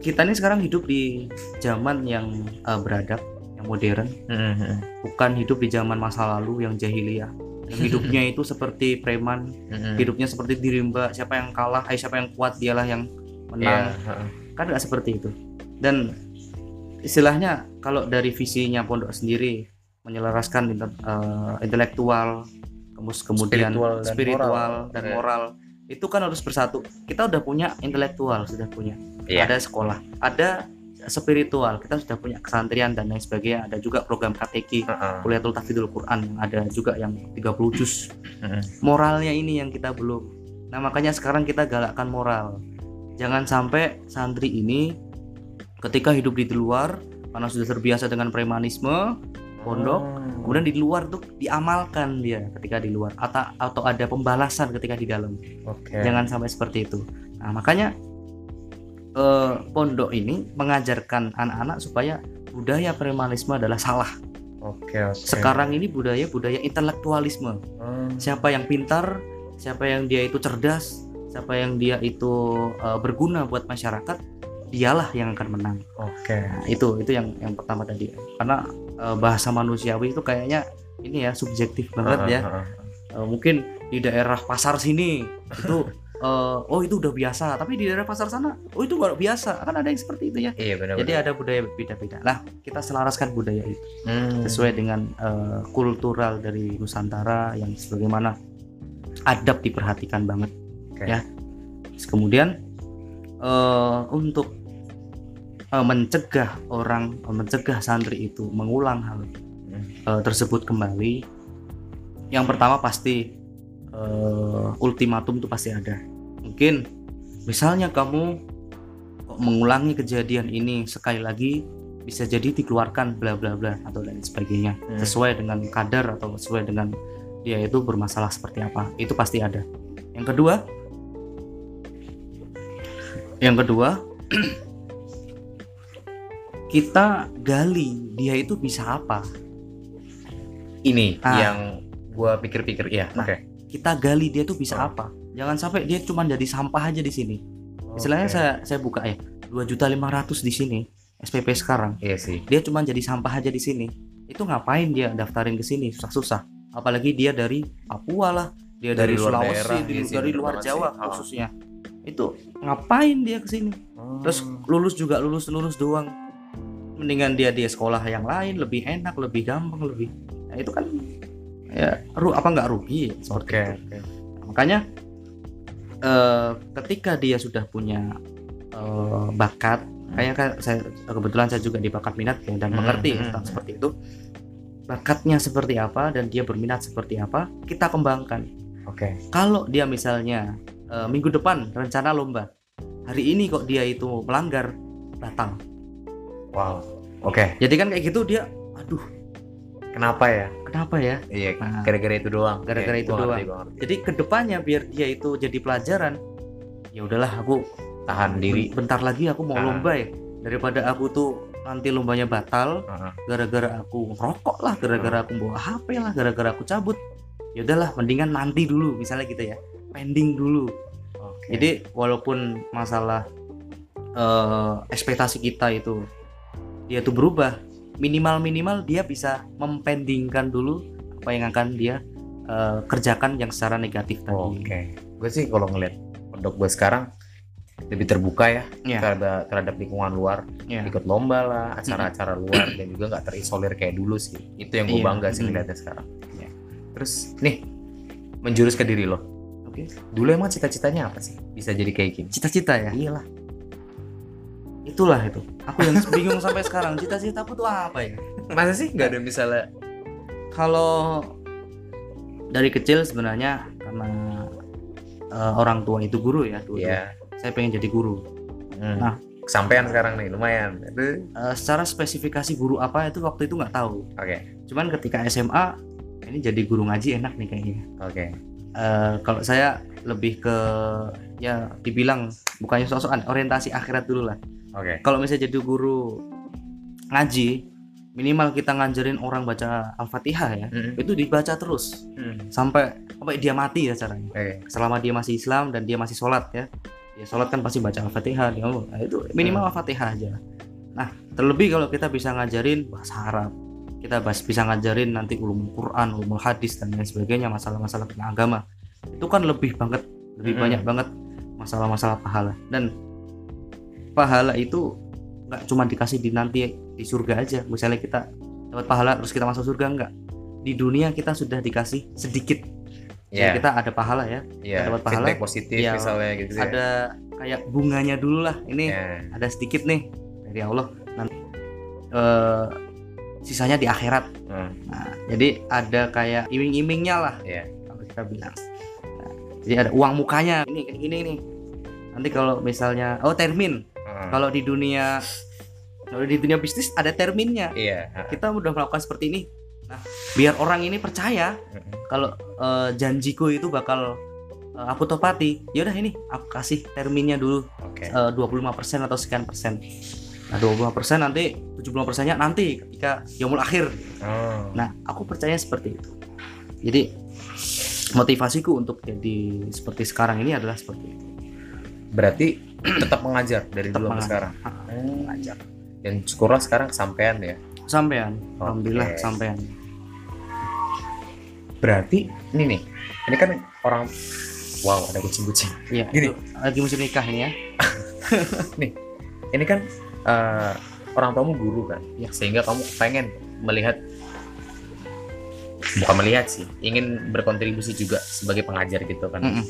Speaker 2: kita ini sekarang hidup di zaman yang eh, beradab yang modern.
Speaker 1: Mm-mm.
Speaker 2: bukan hidup di zaman masa lalu yang jahiliyah. Yang <laughs> hidupnya itu seperti preman.
Speaker 1: Mm-mm.
Speaker 2: hidupnya seperti dirimba siapa yang kalah? Eh siapa yang kuat? Dialah yang menang.
Speaker 1: Heeh.
Speaker 2: kan nggak seperti itu. Dan istilahnya kalau dari visinya pondok sendiri menyelaraskan eh, intelektual kemus- kemudian
Speaker 1: Spiritual dan
Speaker 2: spiritual
Speaker 1: moral.
Speaker 2: dan
Speaker 1: Iya.
Speaker 2: moral itu kan harus bersatu kita udah punya intelektual sudah punya
Speaker 1: Iya.
Speaker 2: ada sekolah ada spiritual kita sudah punya kesantrian dan lain sebagainya ada juga program KTK
Speaker 1: Heeh.
Speaker 2: kuliatul tafidul Quran yang ada juga yang 30 juz
Speaker 1: Mm-mm.
Speaker 2: moralnya ini yang kita belum nah makanya sekarang kita galakkan moral jangan sampai santri ini ketika hidup di luar karena sudah terbiasa dengan premanisme pondok
Speaker 1: Oh.
Speaker 2: kemudian di luar tuh diamalkan dia ketika di luar atau atau ada pembalasan ketika di dalam.
Speaker 1: Oke.
Speaker 2: Jangan sampai seperti itu. Nah makanya eh, pondok ini mengajarkan anak-anak supaya budaya premanisme adalah salah.
Speaker 1: Oke oke.
Speaker 2: Sekarang ini budaya budaya intelektualisme.
Speaker 1: Hmm.
Speaker 2: siapa yang pintar, siapa yang dia itu cerdas, siapa yang dia itu uh, berguna buat masyarakat, dialah yang akan menang.
Speaker 1: Oke.
Speaker 2: nah, itu itu yang yang pertama tadi. Karena eh, bahasa manusiawi itu kayaknya ini ya subjektif banget ya. Eh, mungkin di daerah pasar sini itu <laughs> eh, oh itu udah biasa. Tapi di daerah pasar sana oh itu nggak biasa. Kan ada yang seperti itu ya.
Speaker 1: Iya benar.
Speaker 2: jadi ada budaya beda-beda. Nah kita selaraskan budaya itu.
Speaker 1: Hmm.
Speaker 2: sesuai dengan eh, kultural dari Nusantara yang sebagaimana adab diperhatikan banget
Speaker 1: Oke.
Speaker 2: ya. Terus kemudian eh, untuk eh, mencegah orang eh, mencegah santri itu mengulang hal eh, tersebut kembali. Yang pertama pasti eh, ultimatum itu pasti ada. Mungkin misalnya kamu kok mengulangi kejadian ini sekali lagi bisa jadi dikeluarkan bla bla bla atau lain sebagainya.
Speaker 1: Hmm.
Speaker 2: sesuai dengan kadar atau sesuai dengan dia itu bermasalah seperti apa. Itu pasti ada. Yang kedua yang kedua <clears throat> kita gali dia itu bisa apa
Speaker 1: Ini
Speaker 2: Ah.
Speaker 1: yang gua pikir-pikir ya.
Speaker 2: Nah,
Speaker 1: Oke.
Speaker 2: kita gali dia tuh bisa
Speaker 1: Oh.
Speaker 2: apa jangan sampai dia cuma jadi sampah aja di sini istilahnya
Speaker 1: Oke.
Speaker 2: saya saya buka ya dua juta di sini SPP sekarang
Speaker 1: Iya sih.
Speaker 2: dia cuma jadi sampah aja di sini itu ngapain dia daftarin ke sini susah-susah apalagi dia dari Papua lah dia
Speaker 1: Dari
Speaker 2: dari,
Speaker 1: luar
Speaker 2: Sulawesi
Speaker 1: daerah,
Speaker 2: dari,
Speaker 1: iya sih,
Speaker 2: dari luar Jawa
Speaker 1: sih. Oh.
Speaker 2: khususnya itu ngapain dia ke sini terus lulus juga lulus lulus doang mendingan dia di sekolah yang lain lebih enak lebih gampang lebih nah, itu kan ya ru apa nggak rugi seperti
Speaker 1: Oke.
Speaker 2: itu.
Speaker 1: oke.
Speaker 2: makanya eh, ketika dia sudah punya eh, bakat kayaknya kan saya kebetulan saya juga di bakat minat ya, dan
Speaker 1: Hmm,
Speaker 2: mengerti
Speaker 1: hmm,
Speaker 2: tentang
Speaker 1: hmm.
Speaker 2: seperti itu bakatnya seperti apa dan dia berminat seperti apa kita kembangkan
Speaker 1: Oke.
Speaker 2: kalau dia misalnya eh, minggu depan rencana lomba hari ini kok dia itu melanggar batal
Speaker 1: Wow. Oke.
Speaker 2: jadi kan kayak gitu dia aduh
Speaker 1: Kenapa ya?
Speaker 2: kenapa ya
Speaker 1: Iya.
Speaker 2: Nah.
Speaker 1: Gara-gara itu doang.
Speaker 2: Gara-gara itu
Speaker 1: ngerti,
Speaker 2: doang.
Speaker 1: gua ngerti.
Speaker 2: jadi ke depannya biar dia itu jadi pelajaran ya udahlah aku
Speaker 1: Tahan diri.
Speaker 2: bentar lagi aku mau
Speaker 1: Ah.
Speaker 2: lomba ya daripada aku tuh nanti lombanya batal gara-gara aku rokok lah gara-gara aku bawa HP lah gara-gara aku cabut ya udahlah mendingan nanti dulu misalnya gitu ya pending dulu
Speaker 1: Oke.
Speaker 2: jadi walaupun masalah eh, ekspektasi kita itu dia tuh berubah minimal minimal dia bisa mempendingkan dulu apa yang akan dia eh, kerjakan yang secara negatif tadi
Speaker 1: Oke. Gue sih kalau ngeliat pondok gue sekarang lebih terbuka ya
Speaker 2: Iya.
Speaker 1: terhadap, terhadap lingkungan luar,
Speaker 2: Iya.
Speaker 1: ikut lomba lah, acara-acara luar dan juga nggak terisolir kayak dulu sih. Itu yang gue
Speaker 2: Iya.
Speaker 1: bangga sih
Speaker 2: Mm.
Speaker 1: ngeliatnya sekarang.
Speaker 2: Iya.
Speaker 1: Terus nih menjurus ke diri lo.
Speaker 2: Oke.
Speaker 1: Dulu emang cita-citanya apa sih? Bisa jadi kayak gini?
Speaker 2: cita-cita ya
Speaker 1: Iyalah.
Speaker 2: Itulah itu aku yang bingung sampai sekarang cita-cita aku tuh apa ya
Speaker 1: Masa sih nggak ada misalnya?
Speaker 2: kalau dari kecil sebenarnya karena eh, orang tua itu guru ya dulu
Speaker 1: Iya.
Speaker 2: saya pengen jadi guru
Speaker 1: Hmm.
Speaker 2: Nah.
Speaker 1: Kesampean sekarang nih lumayan. Aduh.
Speaker 2: Eh, secara spesifikasi guru apa itu waktu itu nggak tahu
Speaker 1: Oke.
Speaker 2: cuman ketika SMA ini jadi guru ngaji enak nih kayaknya
Speaker 1: Oke.
Speaker 2: Eh, kalau saya lebih ke ya dibilang bukannya sosokan orientasi akhirat dulu lah
Speaker 1: Oke.
Speaker 2: kalau misalnya jadi guru ngaji minimal kita ngajarin orang baca al-fatihah ya
Speaker 1: Mm-mm.
Speaker 2: itu dibaca terus
Speaker 1: Hmm.
Speaker 2: sampai sampai dia mati ya caranya
Speaker 1: Oke.
Speaker 2: selama dia masih Islam dan dia masih sholat ya dia sholat kan pasti baca al-fatihah dia ngomong. Nah, itu minimal al-fatihah aja nah terlebih kalau kita bisa ngajarin bahasa Arab kita bisa ngajarin nanti ulumul Quran ulumul hadis dan lain sebagainya masalah-masalah tentang agama itu kan lebih banget lebih
Speaker 1: Mm-mm.
Speaker 2: banyak banget masalah-masalah pahala dan pahala itu nggak cuma dikasih di nanti di surga aja misalnya kita dapat pahala terus kita masuk surga enggak di dunia kita sudah dikasih sedikit
Speaker 1: Iya.
Speaker 2: Jadi kita ada pahala ya
Speaker 1: Iya.
Speaker 2: dapat pahala,
Speaker 1: Feedback positif
Speaker 2: iya,
Speaker 1: misalnya gitu ya.
Speaker 2: ada kayak bunganya dulu lah ini
Speaker 1: Ya.
Speaker 2: ada sedikit nih dari Allah nanti eh, sisanya di akhirat
Speaker 1: Hmm.
Speaker 2: nah, jadi ada kayak iming-imingnya lah
Speaker 1: Iya.
Speaker 2: kalau kita bilang Nah, jadi ada uang mukanya ini gini nih nanti kalau misalnya oh termin
Speaker 1: Hmm.
Speaker 2: kalau di dunia kalau di dunia bisnis ada terminnya
Speaker 1: Iya.
Speaker 2: kita udah melakukan seperti ini nah biar orang ini percaya kalau eh, janjiku itu bakal eh, aku tepati ya udah ini aku kasih terminnya dulu
Speaker 1: Oke.
Speaker 2: eh, 25% atau sekian persen nah 25% nanti 70 persennya nanti ketika yaumul akhir
Speaker 1: Oh.
Speaker 2: nah aku percaya seperti itu jadi motivasiku untuk jadi seperti sekarang ini adalah seperti itu
Speaker 1: Berarti tetap mengajar dari
Speaker 2: Tetap
Speaker 1: dulu sampai
Speaker 2: mengajar.
Speaker 1: sekarang.
Speaker 2: Ah,
Speaker 1: Hmm.
Speaker 2: ngajar
Speaker 1: Dan syukurlah sekarang kesampaian ya.
Speaker 2: sampean alhamdulillah
Speaker 1: Oke.
Speaker 2: sampean
Speaker 1: Berarti ini nih, ini kan orang wow ada kucing-kucing.
Speaker 2: Iya,
Speaker 1: Gini.
Speaker 2: itu lagi musim nikah ini ya. <laughs>
Speaker 1: Ini kan eh, orang tuamu guru kan,
Speaker 2: Iya.
Speaker 1: sehingga kamu pengen melihat bukan melihat sih, ingin berkontribusi juga sebagai pengajar gitu kan.
Speaker 2: Mm-mm.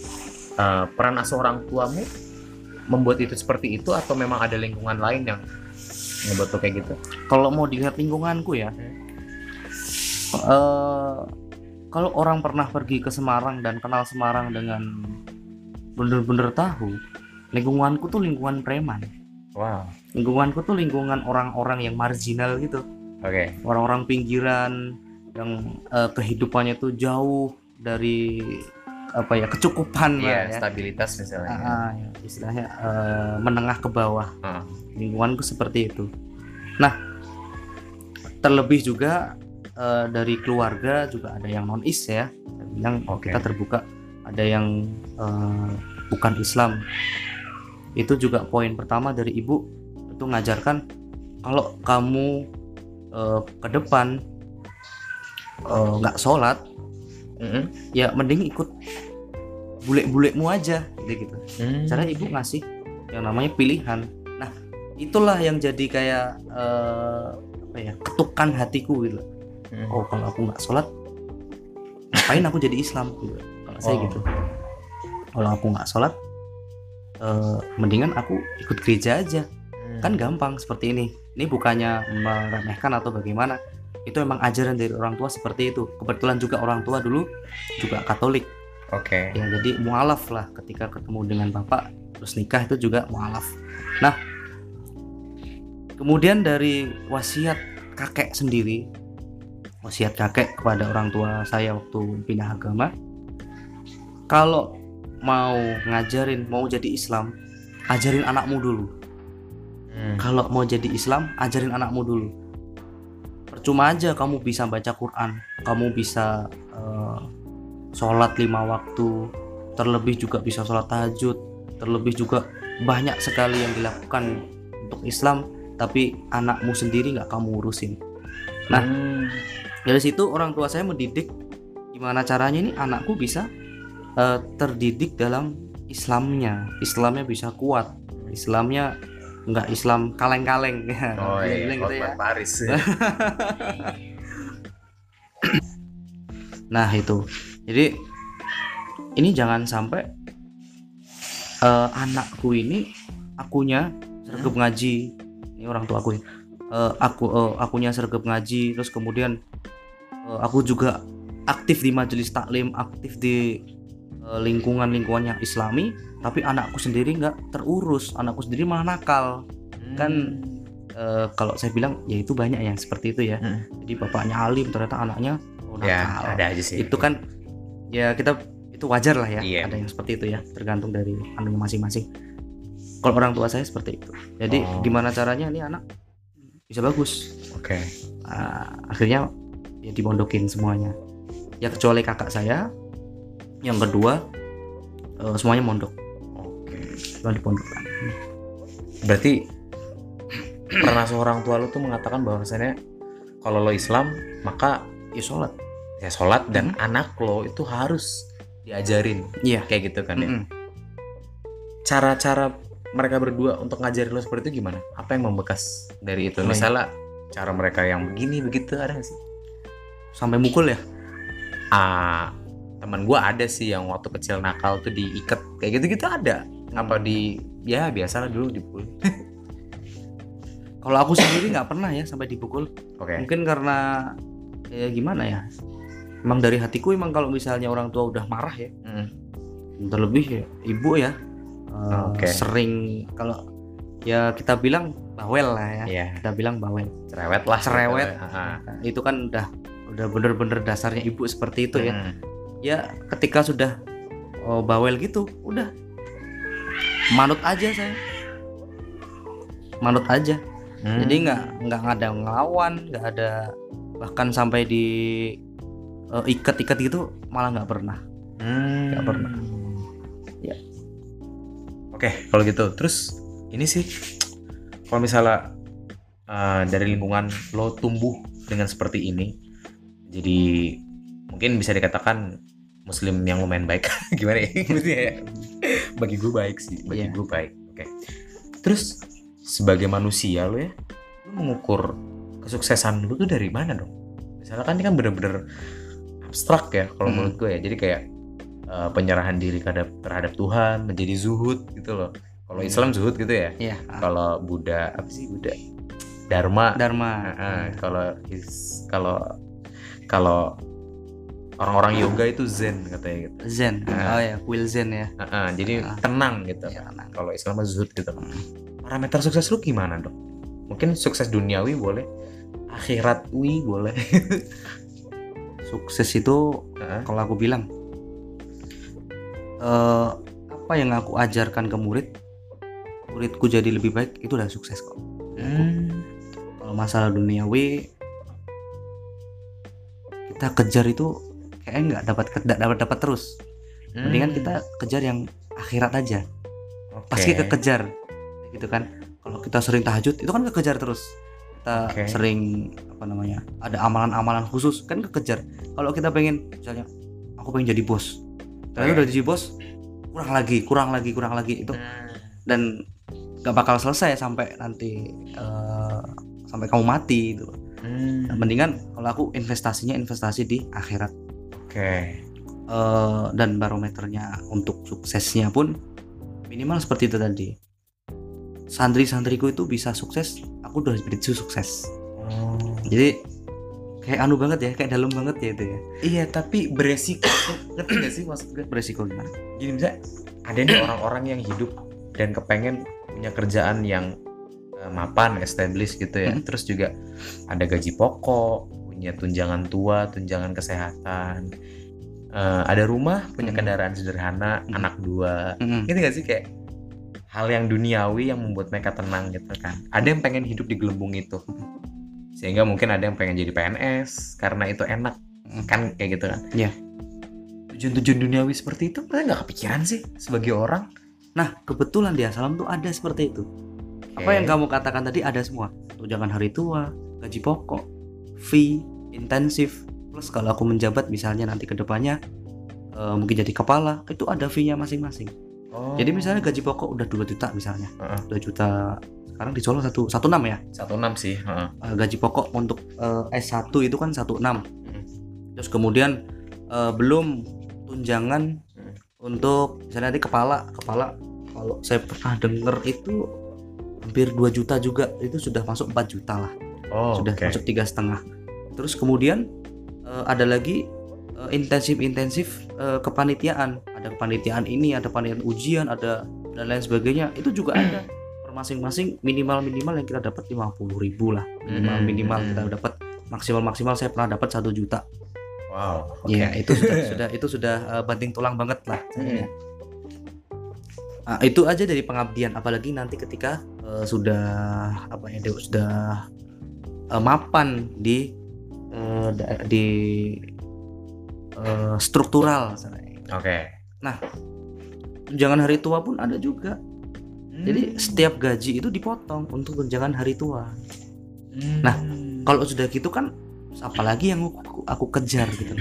Speaker 1: Eh, peran asuh orang tuamu membuat itu seperti itu atau memang ada lingkungan lain yang ngebuat lo kayak gitu?
Speaker 2: Kalau mau dilihat lingkunganku ya, eh kalau orang pernah pergi ke Semarang dan kenal Semarang dengan bener-bener tahu, lingkunganku tuh lingkungan preman.
Speaker 1: Wow,
Speaker 2: Lingkunganku tuh lingkungan orang-orang yang marginal gitu,
Speaker 1: oke.
Speaker 2: orang-orang pinggiran yang eh, kehidupannya tuh jauh dari apa ya kecukupan
Speaker 1: Iya,
Speaker 2: lah ya.
Speaker 1: stabilitas misalnya.
Speaker 2: Ah, ah, ya, istilahnya eh, menengah ke bawah.
Speaker 1: Ah.
Speaker 2: lingkunganku seperti itu. Nah, terlebih juga eh, dari keluarga juga ada yang non is ya, yang
Speaker 1: Oke.
Speaker 2: kita terbuka, ada yang eh, bukan Islam. Itu juga poin pertama dari ibu itu ngajarkan kalau kamu eh, ke depan nggak sholat,
Speaker 1: Mm-mm.
Speaker 2: ya mending ikut bule-bulemu aja, gitu.
Speaker 1: Hmm.
Speaker 2: Cara ibu ngasih yang namanya pilihan. Nah, itulah yang jadi kayak eh, apa ya ketukan hatiku gitu.
Speaker 1: Mm.
Speaker 2: Oh kalau aku nggak sholat, ngapain aku jadi Islam? Gitu. Kalau saya
Speaker 1: Oh.
Speaker 2: gitu. Kalau aku nggak sholat, eh, mendingan aku ikut gereja aja.
Speaker 1: Hmm.
Speaker 2: Kan gampang seperti ini. Ini bukannya meremehkan atau bagaimana. Itu emang ajaran dari orang tua seperti itu. Kebetulan juga orang tua dulu juga Katolik.
Speaker 1: Oke.
Speaker 2: ya jadi mualaf lah ketika ketemu dengan bapak terus nikah itu juga mualaf nah kemudian dari wasiat kakek sendiri wasiat kakek kepada orang tua saya waktu pindah agama kalau mau ngajarin mau jadi Islam ajarin anakmu dulu
Speaker 1: Hmm.
Speaker 2: kalau mau jadi Islam ajarin anakmu dulu percuma aja kamu bisa baca Quran kamu bisa eh, sholat lima waktu terlebih juga bisa sholat tahajud terlebih juga banyak sekali yang dilakukan untuk Islam tapi anakmu sendiri nggak kamu urusin Nah,
Speaker 1: Hmm.
Speaker 2: dari situ orang tua saya mendidik gimana caranya ini anakku bisa eh, terdidik dalam Islamnya Islamnya bisa kuat Islamnya nggak Islam kaleng-kaleng. Ya
Speaker 1: Oh <laughs> iya,
Speaker 2: bilang gitu ya.
Speaker 1: Paris. <laughs>
Speaker 2: Nah itu, jadi ini jangan sampai eh, anakku ini akunya sergap ngaji, ini orang tua aku, ya. Eh, aku eh, akunya sergap ngaji, terus kemudian eh, aku juga aktif di majelis taklim, aktif di lingkungan-lingkungan yang Islami, tapi anakku sendiri nggak terurus, anakku sendiri malah nakal. Kan, Eh, kalau saya bilang ya itu banyak yang seperti itu ya.
Speaker 1: Hmm.
Speaker 2: Jadi bapaknya alim, ternyata anaknya oh,
Speaker 1: ya
Speaker 2: nakal
Speaker 1: ada aja sih.
Speaker 2: itu kan ya kita itu wajar lah ya
Speaker 1: Iya.
Speaker 2: ada yang seperti itu ya tergantung dari anunya masing-masing kalau orang tua saya seperti itu jadi
Speaker 1: Oh.
Speaker 2: gimana caranya ini anak bisa bagus
Speaker 1: Oke.
Speaker 2: Ah, akhirnya ya dipondokin semuanya ya kecuali kakak saya yang kedua eh, semuanya mondok
Speaker 1: Oke.
Speaker 2: semua dipondokkan
Speaker 1: Berarti pernah seorang tua lu tuh mengatakan bahwasannya kalau lo Islam maka
Speaker 2: ya sholat
Speaker 1: ya sholat dan anak lo itu harus diajarin
Speaker 2: iya
Speaker 1: kayak gitu kan ya.
Speaker 2: Mm-mm.
Speaker 1: Cara-cara mereka berdua untuk ngajarin lo seperti itu gimana? Apa yang membekas dari itu?
Speaker 2: Oh, iya.
Speaker 1: Misalnya cara mereka yang begini begitu ada nggak sih?
Speaker 2: sampai mukul ya
Speaker 1: Ah, teman gua ada sih yang waktu kecil nakal tuh diikat kayak gitu-gitu ada. Apa di ya biasalah dulu dipukul. <laughs>
Speaker 2: kalau aku sendiri nggak pernah ya sampai dipukul
Speaker 1: Oke.
Speaker 2: mungkin karena ya gimana ya emang dari hatiku emang kalau misalnya orang tua udah marah ya
Speaker 1: Mm.
Speaker 2: terlebih ya ibu ya
Speaker 1: Oke.
Speaker 2: sering kalau ya kita bilang bawel lah ya
Speaker 1: Iya,
Speaker 2: kita bilang bawel
Speaker 1: cerewet lah.
Speaker 2: Cerewet.
Speaker 1: Ah,
Speaker 2: Nah, itu kan udah udah bener-bener dasarnya ibu seperti itu ya
Speaker 1: mm.
Speaker 2: Ya ketika sudah oh, bawel gitu udah manut aja saya manut aja
Speaker 1: Hmm.
Speaker 2: jadi nggak nggak ada ngelawan nggak ada bahkan sampai di eh, ikat-ikat gitu malah nggak pernah
Speaker 1: Hmm.
Speaker 2: Nggak pernah. Ya.
Speaker 1: Oke, kalau gitu. Terus ini sih kalau misalnya uh, dari lingkungan lo tumbuh dengan seperti ini, jadi mungkin bisa dikatakan muslim yang lumayan baik. <laughs> Gimana ya? <laughs> Ya? bagi gue baik sih, bagi
Speaker 2: Iya.
Speaker 1: gue baik. Oke. Terus sebagai manusia lo ya, lo mengukur kesuksesan lo tuh dari mana dong? Misalnya kan ini kan bener-bener abstrak ya kalau
Speaker 2: Mm.
Speaker 1: menurut gue ya. Jadi kayak uh, penyerahan diri terhadap terhadap Tuhan, menjadi zuhud gitu loh. Kalau
Speaker 2: Iya.
Speaker 1: Islam zuhud gitu ya.
Speaker 2: Iya.
Speaker 1: Kalau Buddha apa sih Buddha? Dharma.
Speaker 2: Dharma.
Speaker 1: Heeh, kalau is- kalau kalau orang-orang yoga itu zen katanya gitu.
Speaker 2: Zen.
Speaker 1: Ah.
Speaker 2: Oh ya, Will Zen ya.
Speaker 1: Heeh, jadi
Speaker 2: Ah.
Speaker 1: tenang gitu.
Speaker 2: Ya, tenang.
Speaker 1: Kalau Islam mah zuhud gitu.
Speaker 2: Hmm.
Speaker 1: Parameter sukses lu gimana dong? Mungkin sukses duniawi boleh, akhiratwi boleh. <laughs>
Speaker 2: Sukses itu
Speaker 1: Heeh.
Speaker 2: kalau aku bilang eh apa yang aku ajarkan ke murid muridku jadi lebih baik itu udah sukses kok
Speaker 1: Hmm.
Speaker 2: kalau masalah duniawi kita kejar itu kayaknya nggak dapat nggak dapat dapat terus mendingan
Speaker 1: Hmm.
Speaker 2: kita kejar yang akhirat aja
Speaker 1: Oke.
Speaker 2: pasti kekejar gitu kan kalau kita sering tahajud itu kan kekejar terus kita
Speaker 1: Oke.
Speaker 2: sering apa namanya ada amalan-amalan khusus kan kekejar kalau kita pengen misalnya aku pengen jadi bos ternyata
Speaker 1: Oke.
Speaker 2: udah jadi bos kurang lagi kurang lagi kurang lagi itu
Speaker 1: Hmm.
Speaker 2: dan gak bakal selesai sampai nanti eh, sampai kamu mati itu
Speaker 1: Hmm.
Speaker 2: Nah, mendingan kalau aku investasinya investasi di akhirat
Speaker 1: Oke.
Speaker 2: Eh, dan barometernya untuk suksesnya pun minimal seperti itu tadi santri-santriku itu bisa sukses aku udah begitu sukses
Speaker 1: Oh.
Speaker 2: jadi kayak anu banget ya kayak dalam banget ya itu ya
Speaker 1: Iya, tapi beresiko. <coughs> Ngerti gak sih maksud gue?
Speaker 2: beresiko gimana
Speaker 1: Gini misalnya, ada nih orang-orang yang hidup dan kepengen punya kerjaan yang eh, mapan, established gitu ya. Terus juga ada gaji pokok, punya tunjangan tua, tunjangan kesehatan. Eh, ada rumah, punya
Speaker 2: Mhm.
Speaker 1: kendaraan sederhana,
Speaker 2: Mhm.
Speaker 1: anak dua.
Speaker 2: Mm-mm.
Speaker 1: Gitu gak sih kayak hal yang duniawi yang membuat mereka tenang gitu kan. Ada yang pengen hidup di gelembung itu. Sehingga mungkin ada yang pengen jadi PNS karena itu enak
Speaker 2: Mm.
Speaker 1: kan kayak gitu kan.
Speaker 2: Iya.
Speaker 1: Tujuan-tujuan duniawi seperti itu kita nggak kepikiran sih sebagai orang.
Speaker 2: nah kebetulan di Asalam tuh ada seperti itu apa yang kamu katakan tadi ada semua tunjangan hari tua gaji pokok fee intensif plus kalau aku menjabat misalnya nanti ke depannya eh, mungkin jadi kepala itu ada fee-nya masing-masing
Speaker 1: Oh.
Speaker 2: jadi misalnya gaji pokok udah 2 juta misalnya
Speaker 1: Heeh.
Speaker 2: 2 juta sekarang di Solo satu satu enam ya
Speaker 1: satu enam sih. heeh.
Speaker 2: Eh, gaji pokok untuk eh, S1 itu kan satu enam
Speaker 1: Hmm.
Speaker 2: terus kemudian eh, belum tunjangan
Speaker 1: Hmm.
Speaker 2: untuk misalnya nanti kepala kepala kalau saya pernah denger itu hampir 2 juta juga itu sudah masuk 4 juta lah
Speaker 1: Oh,
Speaker 2: sudah
Speaker 1: oke.
Speaker 2: masuk tiga setengah. Terus kemudian eh, ada lagi intensif intensif kepanitiaan. Ada kepanitiaan ini ada panitiaan ujian ada dan lain sebagainya. Itu juga ada. Per masing-masing minimal minimal yang kita dapat 50.000 ribu lah. Minimal
Speaker 1: Hmm,
Speaker 2: minimal kita dapat maksimal maksimal saya pernah dapat satu juta.
Speaker 1: Wow. Oke.
Speaker 2: ya itu sudah <laughs> sudah itu sudah eh, banting tulang banget lah.
Speaker 1: Hmm.
Speaker 2: Ah, itu aja dari pengabdian. Apalagi nanti ketika eh, sudah apa ya sudah eh, mapan di eh, da- di eh, struktural.
Speaker 1: Oke.
Speaker 2: tunjangan hari tua pun ada juga
Speaker 1: Hmm.
Speaker 2: jadi setiap gaji itu dipotong untuk tunjangan hari tua
Speaker 1: Hmm.
Speaker 2: nah, kalau sudah gitu kan apalagi yang aku, aku kejar gitu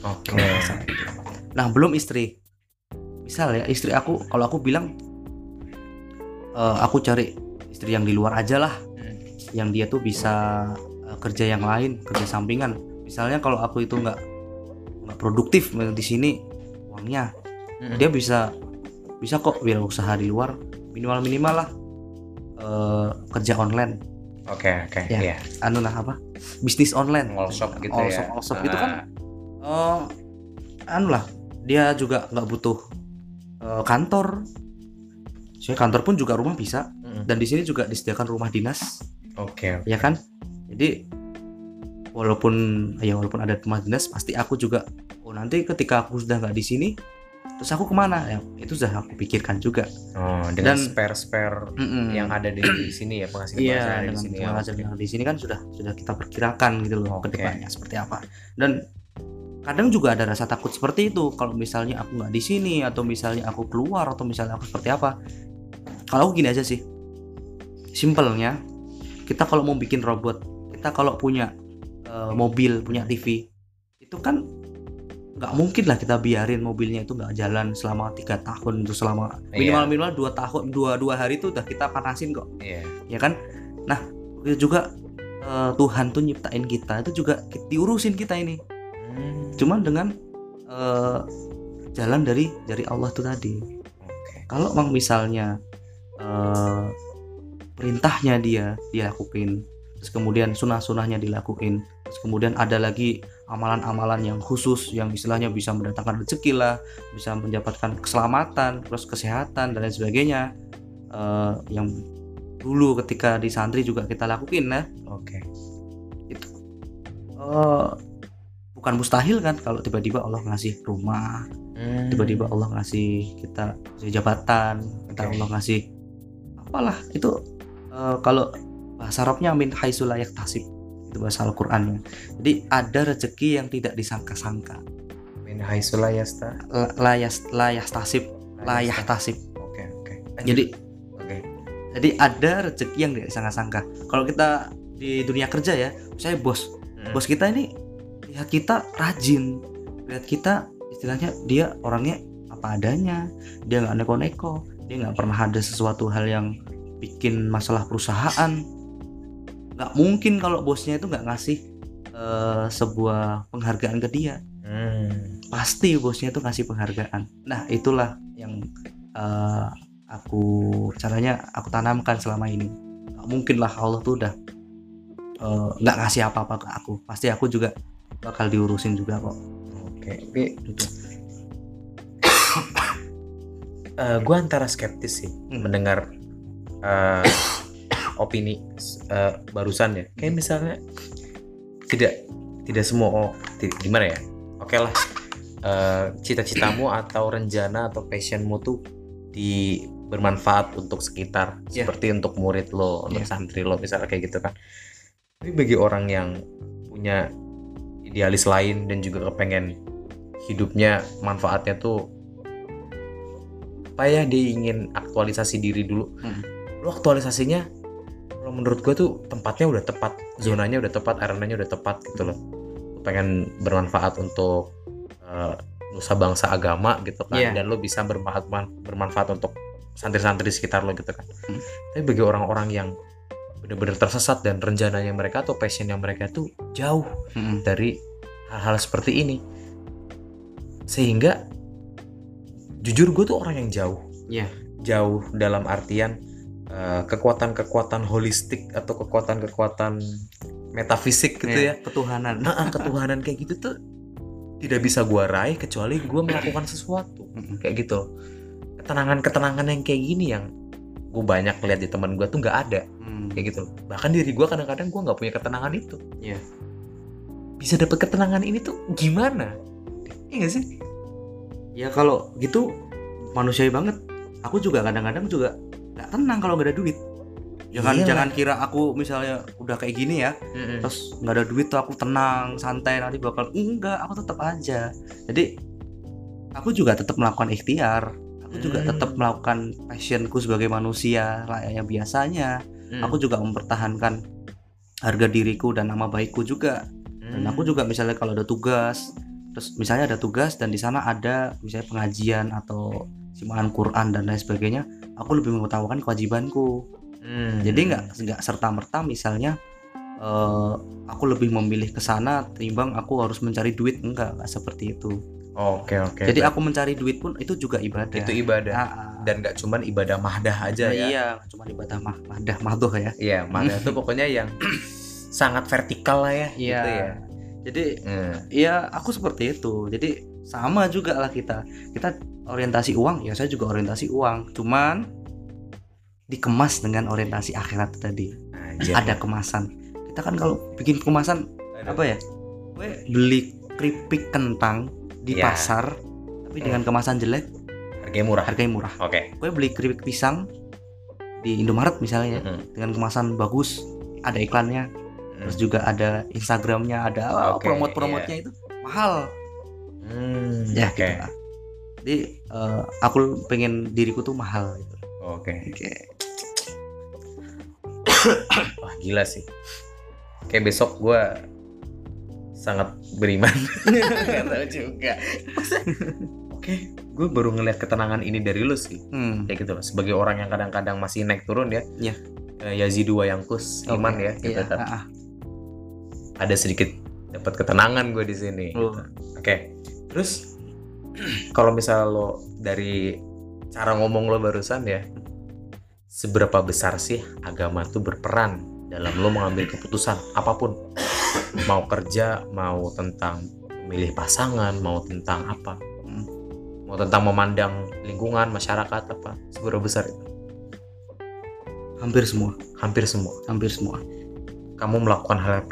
Speaker 1: Oke.
Speaker 2: Kalau masalah itu. nah belum istri misal ya istri aku kalau aku bilang eh, aku cari istri yang di luar aja lah. Yang dia tuh bisa eh, kerja yang lain kerja sampingan misalnya kalau aku itu nggak nggak produktif di sini uangnya
Speaker 1: Hmm.
Speaker 2: dia bisa bisa kok biar usaha di luar minimal minimal lah eh, kerja online
Speaker 1: Oke, oke.
Speaker 2: Ya.
Speaker 1: Iya.
Speaker 2: anu lah apa bisnis online
Speaker 1: All shop gitu
Speaker 2: all
Speaker 1: ya.
Speaker 2: shop, all shop itu kan
Speaker 1: Ah,
Speaker 2: eh anu lah dia juga nggak butuh eh, kantor saya kantor pun juga rumah bisa dan di sini juga disediakan rumah dinas
Speaker 1: Oke.
Speaker 2: ya kan jadi walaupun ya walaupun ada rumah dinas pasti aku juga oh nanti ketika aku sudah nggak di sini terus aku ke mana ya itu sudah aku pikirkan juga
Speaker 1: Oh, dengan
Speaker 2: Dan-
Speaker 1: spare-spare
Speaker 2: Mm-mm.
Speaker 1: yang ada di <clears throat> sini ya penghasilan
Speaker 2: Iya,
Speaker 1: penghasilan ada di sini ya.
Speaker 2: penghasilan yang di sini kan sudah sudah kita perkirakan gitu loh
Speaker 1: Oke.
Speaker 2: ke depannya seperti apa. Dan kadang juga ada rasa takut seperti itu kalau misalnya aku nggak di sini atau misalnya aku keluar atau misalnya aku seperti apa. kalau aku gini aja sih simpelnya kita kalau mau bikin robot kita kalau punya uh, mobil punya TV itu kan nggak mungkin lah kita biarin mobilnya itu nggak jalan selama tiga tahun itu selama minimal
Speaker 1: Iya.
Speaker 2: minimal dua tahun dua dua hari itu udah kita panasin kok
Speaker 1: Iya.
Speaker 2: ya kan nah itu juga eh, Tuhan tuh nyiptain kita itu juga diurusin kita ini
Speaker 1: Hmm.
Speaker 2: cuman dengan eh, jalan dari dari Allah tuh tadi
Speaker 1: Oke.
Speaker 2: kalau memang misalnya eh, perintahnya dia dia lakuin terus kemudian sunah-sunahnya dilakuin terus kemudian ada lagi amalan-amalan yang khusus yang istilahnya bisa mendatangkan rezeki lah bisa mendapatkan keselamatan terus kesehatan dan lain sebagainya Eh, yang dulu ketika di santri juga kita lakuin ya
Speaker 1: Oke.
Speaker 2: Eh, bukan mustahil kan kalau tiba-tiba Allah ngasih rumah
Speaker 1: Hmm.
Speaker 2: tiba-tiba Allah ngasih kita jabatan kita
Speaker 1: Oke.
Speaker 2: Allah ngasih apalah itu eh, kalau bahasa Arabnya min haitsu la yaktasib. Itu bahasa Al-Qur'annya. Jadi ada rezeki yang tidak disangka-sangka.
Speaker 1: Min haitsu la yasta.
Speaker 2: La- layas layastasib layahtasib
Speaker 1: Oke, oke.
Speaker 2: jadi
Speaker 1: oke.
Speaker 2: jadi ada rezeki yang tidak disangka-sangka. Kalau kita di dunia kerja ya saya bos.
Speaker 1: Hmm.
Speaker 2: bos kita ini lihat kita rajin. Lihat kita istilahnya dia orangnya apa adanya. Dia nggak neko-neko. Dia nggak pernah ada sesuatu hal yang bikin masalah perusahaan nggak mungkin kalau bosnya itu nggak ngasih eh, sebuah penghargaan ke dia
Speaker 1: Hmm.
Speaker 2: pasti bosnya itu ngasih penghargaan nah itulah yang eh, aku caranya aku tanamkan selama ini nggak mungkin lah Allah tuh udah eh, nggak ngasih apa-apa ke aku pasti aku juga bakal diurusin juga kok
Speaker 1: Oke. Tapi
Speaker 2: gitu <coughs>
Speaker 1: gue antara skeptis sih
Speaker 2: Hmm.
Speaker 1: mendengar eh, opini eh, barusan ya. Kayak misalnya tidak tidak semua oh, ti- gimana ya? Oke lah. eh, cita-citamu atau rencana atau passionmu tuh di bermanfaat untuk sekitar
Speaker 2: Iya.
Speaker 1: seperti untuk murid lo, untuk
Speaker 2: Iya.
Speaker 1: santri lo misalnya kayak gitu kan. Tapi bagi orang yang punya idealis lain dan juga kepengen hidupnya manfaatnya tuh apa ya dia ingin aktualisasi diri dulu
Speaker 2: Hmm.
Speaker 1: Lu aktualisasinya kalau menurut gue tuh tempatnya udah tepat zonanya udah tepat arenanya udah tepat gitu loh lu pengen bermanfaat untuk eh, nusa bangsa agama gitu kan
Speaker 2: Iya.
Speaker 1: dan lu bisa bermanfaat bermanfaat untuk santri-santri sekitar lo gitu kan
Speaker 2: Hmm.
Speaker 1: tapi bagi orang-orang yang benar-benar tersesat dan rencananya mereka atau passionnya mereka tuh jauh
Speaker 2: Mm-mm.
Speaker 1: dari hal-hal seperti ini sehingga jujur gue tuh orang yang jauh
Speaker 2: Iya.
Speaker 1: jauh dalam artian eh, kekuatan-kekuatan holistik atau kekuatan-kekuatan metafisik gitu ya.
Speaker 2: Iya, ketuhanan.
Speaker 1: Nah, ketuhanan kayak gitu tuh tidak bisa gue raih kecuali gue melakukan sesuatu. Kayak gitu. Ketenangan-ketenangan yang kayak gini yang gue banyak lihat di teman gue tuh nggak ada.
Speaker 2: Hmm.
Speaker 1: kayak gitu. Bahkan diri gue kadang-kadang gue nggak punya ketenangan itu.
Speaker 2: Iya.
Speaker 1: bisa dapet ketenangan ini tuh gimana? Iya gak sih?
Speaker 2: Ya kalau gitu manusiawi banget. Aku juga kadang-kadang juga nggak tenang kalau nggak ada duit jangan
Speaker 1: Iyalah.
Speaker 2: jangan kira aku misalnya udah kayak gini ya terus nggak ada duit tuh aku tenang santai nanti bakal enggak aku tetap aja jadi aku juga tetap melakukan ikhtiar aku juga
Speaker 1: Hmm.
Speaker 2: tetap melakukan passionku sebagai manusia layaknya biasanya
Speaker 1: Hmm.
Speaker 2: aku juga mempertahankan harga diriku dan nama baikku juga dan
Speaker 1: Hmm.
Speaker 2: aku juga misalnya kalau ada tugas terus misalnya ada tugas dan di sana ada misalnya pengajian atau simpanan Quran dan lain sebagainya aku lebih mengutamakan kewajibanku.
Speaker 1: Hmm.
Speaker 2: jadi nggak nggak serta merta misalnya eh, aku lebih memilih ke sana timbang aku harus mencari duit. Enggak nggak seperti itu.
Speaker 1: Oke oke
Speaker 2: jadi
Speaker 1: Baik.
Speaker 2: aku mencari duit pun itu juga ibadah.
Speaker 1: Itu ibadah.
Speaker 2: Ah, ah.
Speaker 1: dan gak cuman ibadah mahdah aja
Speaker 2: Nah,
Speaker 1: ya.
Speaker 2: Iya nggak cuma ibadah mah madah mahdoh ya.
Speaker 1: Iya mahdah tuh pokoknya yang <laughs> sangat vertikal lah ya
Speaker 2: iya.
Speaker 1: gitu ya.
Speaker 2: Jadi
Speaker 1: Hmm.
Speaker 2: ya aku seperti itu. Jadi sama juga lah kita. Kita orientasi uang ya saya juga orientasi uang cuman dikemas dengan orientasi akhirat tadi
Speaker 1: Anjir.
Speaker 2: ada kemasan kita kan kalau bikin kemasan
Speaker 1: Aduh.
Speaker 2: apa ya gue beli keripik kentang di
Speaker 1: Ya.
Speaker 2: pasar tapi dengan kemasan jelek
Speaker 1: harganya murah
Speaker 2: harganya murah
Speaker 1: oke
Speaker 2: gue beli keripik pisang di Indomaret misalnya ya,
Speaker 1: Mhm.
Speaker 2: dengan kemasan bagus ada iklannya
Speaker 1: Hmm.
Speaker 2: terus juga ada Instagramnya ada ah,
Speaker 1: Oke,
Speaker 2: promote-promotenya itu mahal
Speaker 1: Hmm,
Speaker 2: ya
Speaker 1: oke
Speaker 2: gitu lah. jadi eh, aku pengen diriku tuh mahal gitu
Speaker 1: Oke.
Speaker 2: Oke. <coughs>
Speaker 1: Wah gila sih. Kayak besok gue sangat beriman. <laughs> Gak tahu juga. Oke, gue baru ngeliat ketenangan ini dari lu sih.
Speaker 2: Hmm.
Speaker 1: Kayak gitu loh. Sebagai orang yang kadang-kadang masih naik turun ya.
Speaker 2: Iya.
Speaker 1: Eh, Yazidu Wayangkus, iman ya. Gitu,
Speaker 2: Iya.
Speaker 1: kan.
Speaker 2: ah.
Speaker 1: Ada sedikit dapat ketenangan gue di sini.
Speaker 2: Oh.
Speaker 1: gitu. Oke. Terus <clears throat> kalau misal lo dari cara ngomong lo barusan ya, seberapa besar sih agama tuh berperan dalam lo mengambil keputusan apa pun, mau kerja, mau tentang memilih pasangan, mau tentang apa,
Speaker 2: Hmm.
Speaker 1: mau tentang memandang lingkungan masyarakat apa, seberapa besar itu?
Speaker 2: Hampir semua,
Speaker 1: Hampir semua.
Speaker 2: hampir semua.
Speaker 1: Kamu melakukan hal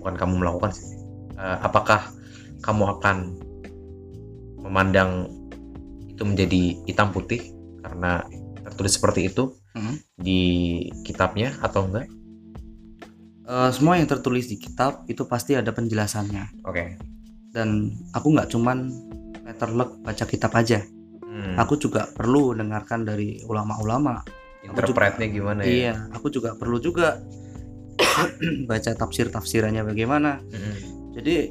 Speaker 1: bukan kamu melakukan sih. Eh, apakah kamu akan memandang itu menjadi hitam putih karena tertulis seperti itu
Speaker 2: Hmm.
Speaker 1: di kitabnya atau enggak?
Speaker 2: Eh, semua yang tertulis di kitab itu pasti ada penjelasannya.
Speaker 1: Oke.
Speaker 2: Dan aku nggak cuman letterlek baca kitab aja.
Speaker 1: Hmm.
Speaker 2: Aku juga perlu dengarkan dari ulama-ulama.
Speaker 1: interpretnya gimana ya?
Speaker 2: Iya, aku juga perlu juga <coughs> baca tafsir-tafsirannya bagaimana.
Speaker 1: Mm-mm.
Speaker 2: Jadi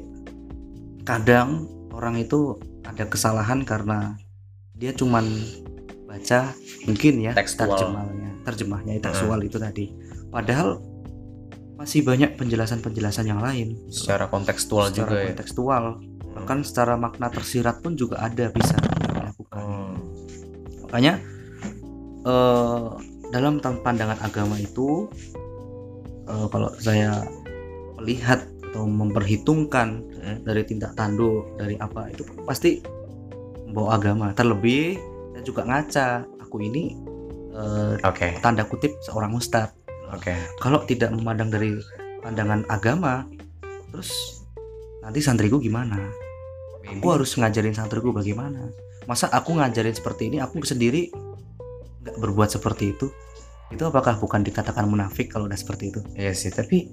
Speaker 2: kadang orang itu ada kesalahan karena dia cuman baca mungkin ya
Speaker 1: Tekstual.
Speaker 2: terjemahnya, terjemahnya tekstual itu tadi. Padahal masih banyak penjelasan-penjelasan yang lain
Speaker 1: Secara kontekstual
Speaker 2: secara
Speaker 1: juga ya.
Speaker 2: kontekstual. Bahkan secara makna tersirat pun juga ada bisa dilakukan.
Speaker 1: Oh.
Speaker 2: Makanya eh, dalam pandangan agama itu eh, kalau saya melihat atau memperhitungkan
Speaker 1: Mm.
Speaker 2: dari tindak tanduk dari apa itu pasti membawa agama. Terlebih saya juga ngaca aku ini eh,
Speaker 1: Oke.
Speaker 2: tanda kutip seorang ustadz.
Speaker 1: Oke.
Speaker 2: Kalau tidak memandang dari pandangan agama, terus nanti santriku gimana? Aku harus ngajarin santriku bagaimana? Masa aku ngajarin seperti ini, aku sendiri nggak berbuat seperti itu? Itu apakah bukan dikatakan munafik kalau udah seperti itu?
Speaker 1: Iya sih, tapi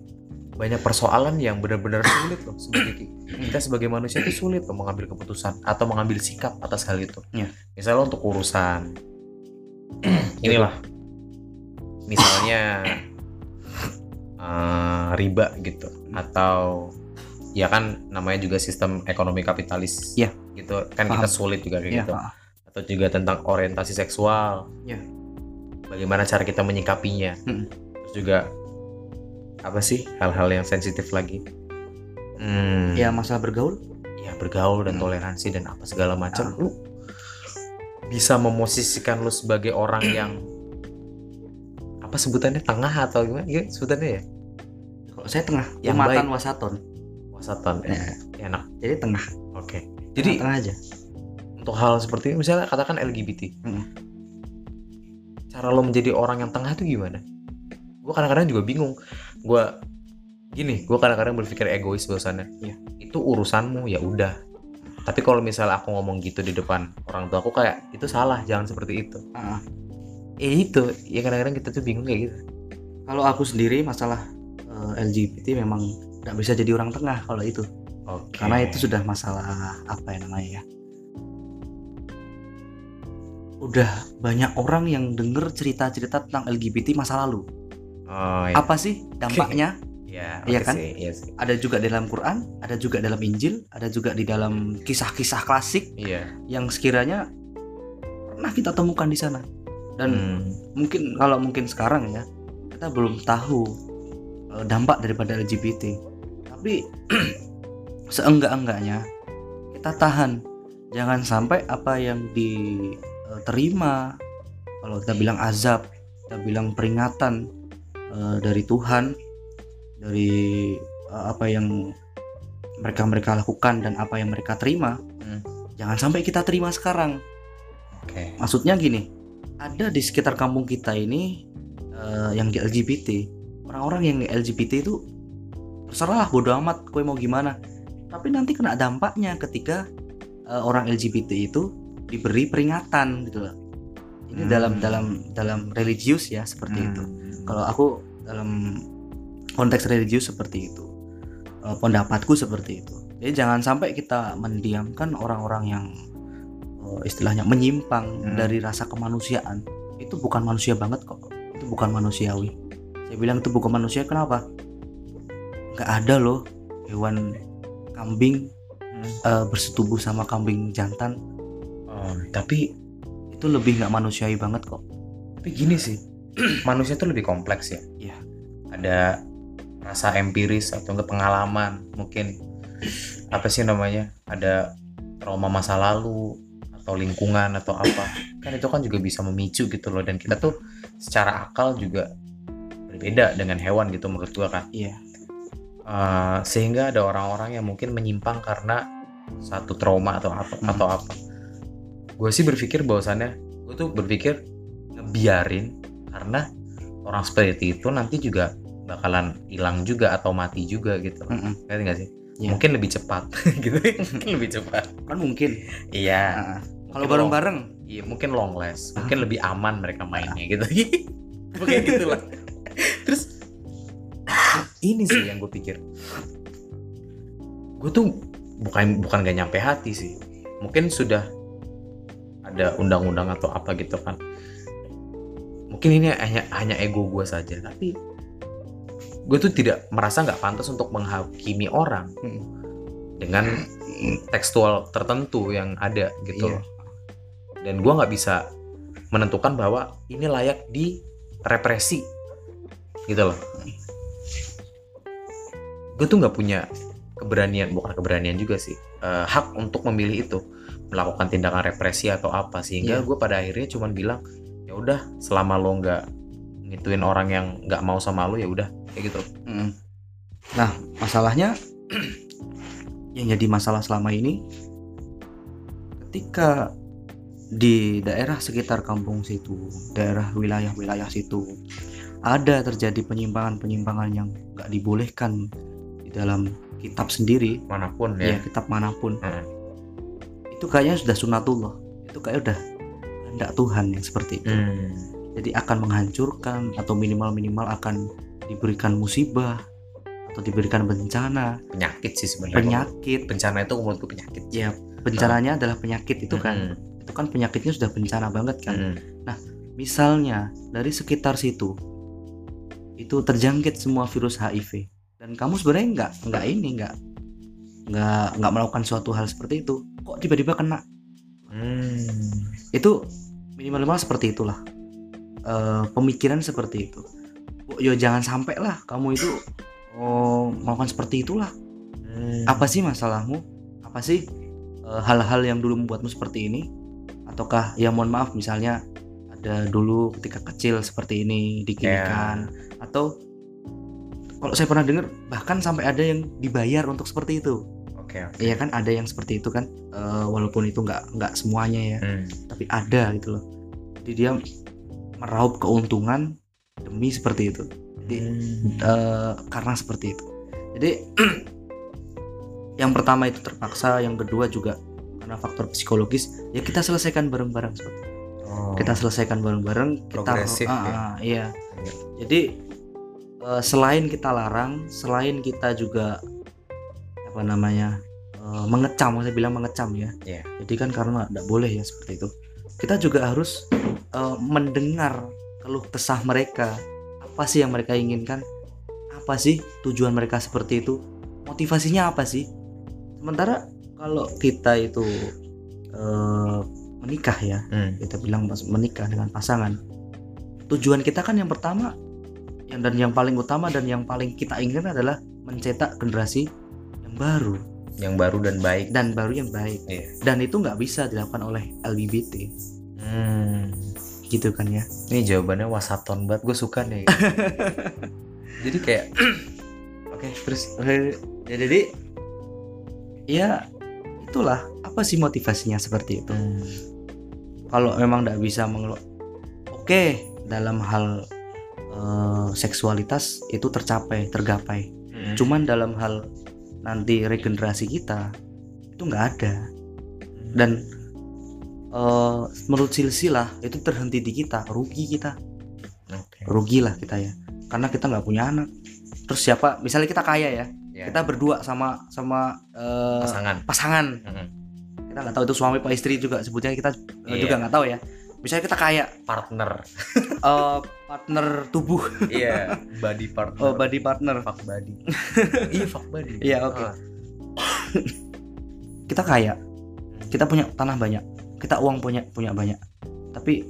Speaker 1: banyak persoalan yang benar-benar sulit loh sebagai kita sebagai manusia itu sulit loh mengambil keputusan atau mengambil sikap atas hal itu.
Speaker 2: Iya.
Speaker 1: Misalnya untuk urusan <clears throat> inilah, misalnya eh, riba gitu atau ya kan namanya juga sistem ekonomi kapitalis.
Speaker 2: Iya.
Speaker 1: Gitu kan
Speaker 2: Paham.
Speaker 1: kita sulit juga kayak
Speaker 2: Iya,
Speaker 1: gitu. Atau juga tentang orientasi seksual.
Speaker 2: Iya.
Speaker 1: Bagaimana cara kita menyikapinya.
Speaker 2: Mm.
Speaker 1: Terus juga apa sih hal-hal yang sensitif lagi hmm,
Speaker 2: Ya masalah bergaul.
Speaker 1: ya bergaul dan
Speaker 2: Hmm.
Speaker 1: toleransi dan apa segala macam
Speaker 2: Ah.
Speaker 1: lu bisa memosisikan lu sebagai orang <clears throat> yang apa sebutannya tengah atau gimana ya, sebutannya ya
Speaker 2: Kalau saya tengah,
Speaker 1: Yang
Speaker 2: umatan
Speaker 1: baik.
Speaker 2: wasaton.
Speaker 1: wasaton ya,
Speaker 2: Ya,
Speaker 1: enak
Speaker 2: jadi tengah.
Speaker 1: oke jadi
Speaker 2: tengah aja.
Speaker 1: untuk hal seperti ini misalnya katakan LGBT
Speaker 2: Mm.
Speaker 1: cara lo menjadi orang yang tengah itu gimana gue kadang-kadang juga bingung gue gini gue kadang-kadang berpikir egois bahwasannya
Speaker 2: Iya.
Speaker 1: itu urusanmu ya udah tapi kalau misalnya aku ngomong gitu di depan orang tua aku kayak itu salah jangan seperti itu
Speaker 2: Ah,
Speaker 1: ya itu ya kadang-kadang kita tuh bingung kayak gitu
Speaker 2: kalau aku sendiri masalah eh, LGBT memang nggak bisa jadi orang tengah kalau itu,
Speaker 1: oke
Speaker 2: karena itu sudah masalah apa ya namanya ya. Udah banyak orang yang denger cerita-cerita tentang LGBT masa lalu.
Speaker 1: Oh, ya.
Speaker 2: Apa sih dampaknya?
Speaker 1: ya <laughs>
Speaker 2: Iya kan?
Speaker 1: sih, iya sih
Speaker 2: ada juga di dalam Quran, ada juga dalam Injil, ada juga di dalam kisah-kisah klasik
Speaker 1: iya
Speaker 2: yang sekiranya pernah kita temukan di sana. Dan
Speaker 1: Hmm,
Speaker 2: mungkin kalau mungkin sekarang ya kita belum tahu eh, dampak daripada LGBT. Tapi <clears throat> seenggak-enggaknya kita tahan. Jangan sampai apa yang diterima kalau kita bilang azab, kita bilang peringatan eh, dari Tuhan dari eh, apa yang mereka mereka lakukan dan apa yang mereka terima
Speaker 1: Hmm.
Speaker 2: jangan sampai kita terima sekarang
Speaker 1: oke
Speaker 2: maksudnya gini ada di sekitar kampung kita ini eh, yang LGBT orang-orang yang LGBT itu terserah bodo amat kue mau gimana tapi nanti kena dampaknya ketika eh, orang LGBT itu diberi peringatan gitu loh ini
Speaker 1: Hmm.
Speaker 2: dalam dalam dalam religius ya seperti itu
Speaker 1: Hmm.
Speaker 2: Kalau aku dalam konteks religius seperti itu. Eh, pendapatku seperti itu. Jadi jangan sampai kita mendiamkan orang-orang yang eh, istilahnya menyimpang
Speaker 1: Hmm.
Speaker 2: dari rasa kemanusiaan. Itu bukan manusia banget kok. Itu bukan manusiawi. Saya bilang itu bukan manusia kenapa? Nggak ada loh hewan kambing eh, bersetubuh sama kambing jantan.
Speaker 1: Oh, tapi
Speaker 2: itu lebih nggak manusiawi banget kok.
Speaker 1: tapi gini sih <clears throat> manusia itu lebih kompleks ya.
Speaker 2: Iya.
Speaker 1: ada rasa empiris atau enggak pengalaman mungkin <clears throat> apa sih namanya ada trauma masa lalu atau lingkungan atau apa. <clears throat> Kan itu kan juga bisa memicu gitu loh dan kita tuh secara akal juga berbeda dengan hewan gitu menurut gua kan
Speaker 2: iya.
Speaker 1: Eh, sehingga ada orang-orang yang mungkin menyimpang karena satu trauma atau apa
Speaker 2: Hmm.
Speaker 1: atau apa. Gue sih berpikir bahwasannya gue tuh berpikir ngebiarin karena orang seperti itu nanti juga bakalan hilang juga atau mati juga gitu.
Speaker 2: Mm-mm.
Speaker 1: ngerti nggak sih?
Speaker 2: Iya.
Speaker 1: mungkin lebih cepat <laughs> gitu. Mungkin lebih cepat.
Speaker 2: Kan mungkin.
Speaker 1: Iya.
Speaker 2: Nah, kalau bareng-bareng?
Speaker 1: iya mungkin long last.
Speaker 2: Ah.
Speaker 1: mungkin lebih aman mereka mainnya gitu. <laughs> Mungkin gitu lah. Terus <coughs> ini sih yang gue pikir. Gue tuh bukan bukan gak nyampe hati sih. Mungkin sudah ada undang-undang atau apa gitu kan mungkin ini hanya hanya ego gue saja tapi gue tuh tidak merasa nggak pantas untuk menghakimi orang
Speaker 2: Mm.
Speaker 1: dengan tekstual tertentu yang ada gitu loh dan gue nggak bisa menentukan bahwa ini layak di represi gitu loh gue tuh nggak punya keberanian bukan keberanian juga sih eh, hak untuk memilih itu melakukan tindakan represi atau apa sehingga
Speaker 2: Iya.
Speaker 1: gue pada akhirnya cuman bilang ya udah selama lo nggak ngituin orang yang nggak mau sama lo ya udah kayak gitu
Speaker 2: Mm. Nah, masalahnya <clears throat> yang jadi masalah selama ini ketika di daerah sekitar kampung situ, daerah wilayah-wilayah situ ada terjadi penyimpangan-penyimpangan yang nggak dibolehkan di dalam kitab sendiri,
Speaker 1: mana pun
Speaker 2: ya
Speaker 1: ya,
Speaker 2: kitab mana pun.
Speaker 1: Mm.
Speaker 2: Itu kayaknya sudah sunatullah. Itu kayak udah kehendak Tuhan yang seperti itu.
Speaker 1: Hmm.
Speaker 2: Jadi akan menghancurkan atau minimal-minimal akan diberikan musibah atau diberikan bencana
Speaker 1: penyakit sih sebenarnya
Speaker 2: penyakit
Speaker 1: bencana itu menurutku penyakit
Speaker 2: ya bencananya adalah penyakit itu kan
Speaker 1: Mm.
Speaker 2: itu kan penyakitnya sudah bencana banget kan
Speaker 1: Mm.
Speaker 2: misalnya dari sekitar situ itu terjangkit semua virus HIV dan kamu sebenarnya nggak nggak ini nggak nggak nggak melakukan suatu hal seperti itu kok tiba-tiba kena
Speaker 1: Hmm.
Speaker 2: itu minimal minimal seperti itulah. Eh, pemikiran seperti itu. Oh, yo jangan sampai lah kamu itu oh, melakukan seperti itulah.
Speaker 1: Hmm.
Speaker 2: apa sih masalahmu? Apa sih eh, hal-hal yang dulu membuatmu seperti ini? Ataukah ya mohon maaf misalnya ada dulu ketika kecil seperti ini diginikan atau kalau saya pernah dengar bahkan sampai ada yang dibayar untuk seperti itu
Speaker 1: Oke. oke.
Speaker 2: Iya kan ada yang seperti itu kan Eh, walaupun itu nggak nggak semuanya ya
Speaker 1: Hmm.
Speaker 2: tapi ada gitu loh jadi dia meraup keuntungan demi seperti itu Jadi,
Speaker 1: Hmm.
Speaker 2: eh, karena seperti itu. Jadi <clears throat> yang pertama itu terpaksa, yang kedua juga karena faktor psikologis. Ya kita selesaikan bareng-bareng seperti itu.
Speaker 1: Oh.
Speaker 2: Kita selesaikan bareng-bareng. Kita ah,
Speaker 1: ya.
Speaker 2: iya.
Speaker 1: Iya.
Speaker 2: Jadi eh, selain kita larang, selain kita juga apa namanya eh, mengecam, saya bilang mengecam ya.
Speaker 1: Iya.
Speaker 2: Jadi kan karena tidak boleh ya seperti itu. Kita juga harus eh, mendengar keluh kesah mereka. Apa sih yang mereka inginkan? Apa sih tujuan mereka seperti itu? Motivasinya apa sih? Sementara kalau kita itu eh, menikah ya,
Speaker 1: Hmm.
Speaker 2: kita bilang menikah dengan pasangan. Tujuan kita kan yang pertama yang dan yang paling utama dan yang paling kita inginkan adalah mencetak generasi yang baru
Speaker 1: Yang baru dan baik.
Speaker 2: dan baru yang baik.
Speaker 1: Iya.
Speaker 2: Dan itu nggak bisa dilakukan oleh LGBT
Speaker 1: Hmm.
Speaker 2: gitu kan ya.
Speaker 1: Ini jawabannya wasaton banget. Gue suka nih. <laughs> Jadi kayak Oke, terus
Speaker 2: Oke, ya jadi ya itulah apa sih motivasinya seperti itu.
Speaker 1: Hmm.
Speaker 2: Kalau memang nggak bisa mengeluh, oke dalam hal eh, seksualitas itu tercapai, tergapai.
Speaker 1: Hmm.
Speaker 2: Cuman dalam hal nanti regenerasi kita itu nggak ada. Dan eh, menurut silsilah itu terhenti di kita, rugi kita,
Speaker 1: Oke.
Speaker 2: rugilah kita ya. Karena kita nggak punya anak. Terus siapa? Misalnya kita kaya ya,
Speaker 1: Ya.
Speaker 2: kita berdua sama sama eh,
Speaker 1: pasangan.
Speaker 2: pasangan
Speaker 1: Hmm.
Speaker 2: kita nggak tahu itu suami apa istri juga sebutnya kita eh,
Speaker 1: Iya.
Speaker 2: juga nggak tahu ya misalnya kita kaya
Speaker 1: partner.
Speaker 2: Eh, partner tubuh.
Speaker 1: Iya body partner.
Speaker 2: Oh body partner.
Speaker 1: Fuck body. <laughs> Iya fuck body.
Speaker 2: Iya, oke.
Speaker 1: Ah.
Speaker 2: kita kaya. Kita punya tanah banyak. Kita uang punya punya banyak. Tapi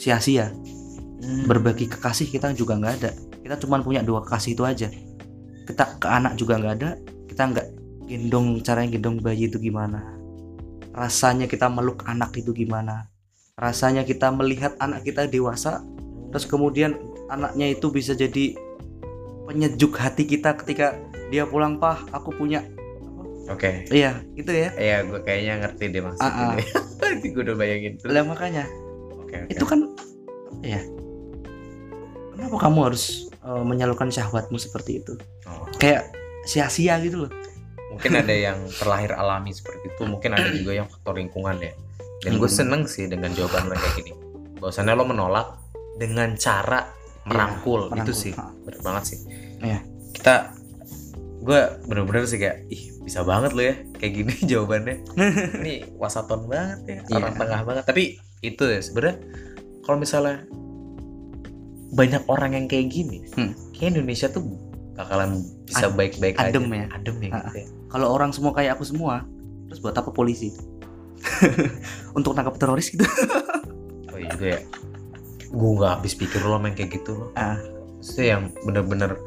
Speaker 2: sia-sia.
Speaker 1: Hmm.
Speaker 2: berbagi kekasih kita juga nggak ada. Kita cuma punya dua kekasih itu aja. Kita ke anak juga nggak ada. Kita nggak gendong caranya gendong bayi itu gimana? Rasanya kita meluk anak itu gimana rasanya kita melihat anak kita dewasa terus kemudian anaknya itu bisa jadi penyejuk hati kita ketika dia pulang pah aku punya
Speaker 1: oke
Speaker 2: iya gitu ya
Speaker 1: Iya, gue kayaknya ngerti deh maksudnya.
Speaker 2: Ah, ah.
Speaker 1: Nanti <laughs> gue udah bayangin tuh.
Speaker 2: lah makanya
Speaker 1: Oke, oke.
Speaker 2: itu kan ya kenapa kamu harus eh, menyalurkan syahwatmu seperti itu
Speaker 1: Oh,
Speaker 2: kayak sia-sia gitu loh
Speaker 1: mungkin ada yang terlahir alami seperti itu, mungkin ada juga yang faktor lingkungan ya. Dan gue
Speaker 2: Hmm.
Speaker 1: seneng sih dengan jawaban lo kayak gini. Bahwasannya lo menolak dengan cara merangkul, itu
Speaker 2: merangkul.
Speaker 1: sih, bener banget sih.
Speaker 2: Iya.
Speaker 1: Kita, gue bener-bener sih kayak, ih bisa banget lo ya, kayak gini <laughs> jawabannya. <laughs> Ini wasaton banget ya,
Speaker 2: Iya.
Speaker 1: orang tengah banget. Tapi itu ya sebenarnya kalau misalnya banyak orang yang kayak gini,
Speaker 2: Hmm.
Speaker 1: kayak Indonesia tuh bakalan bisa baik-baik
Speaker 2: adem
Speaker 1: aja.
Speaker 2: ya.
Speaker 1: Adem ya gitu ya.
Speaker 2: kalau orang semua kayak aku semua terus buat apa polisi <laughs> untuk nangkap teroris gitu
Speaker 1: Oh iya juga ya. Gue nggak habis pikir lo main kayak gitu loh.
Speaker 2: Ah.
Speaker 1: Maksudnya yang bener-bener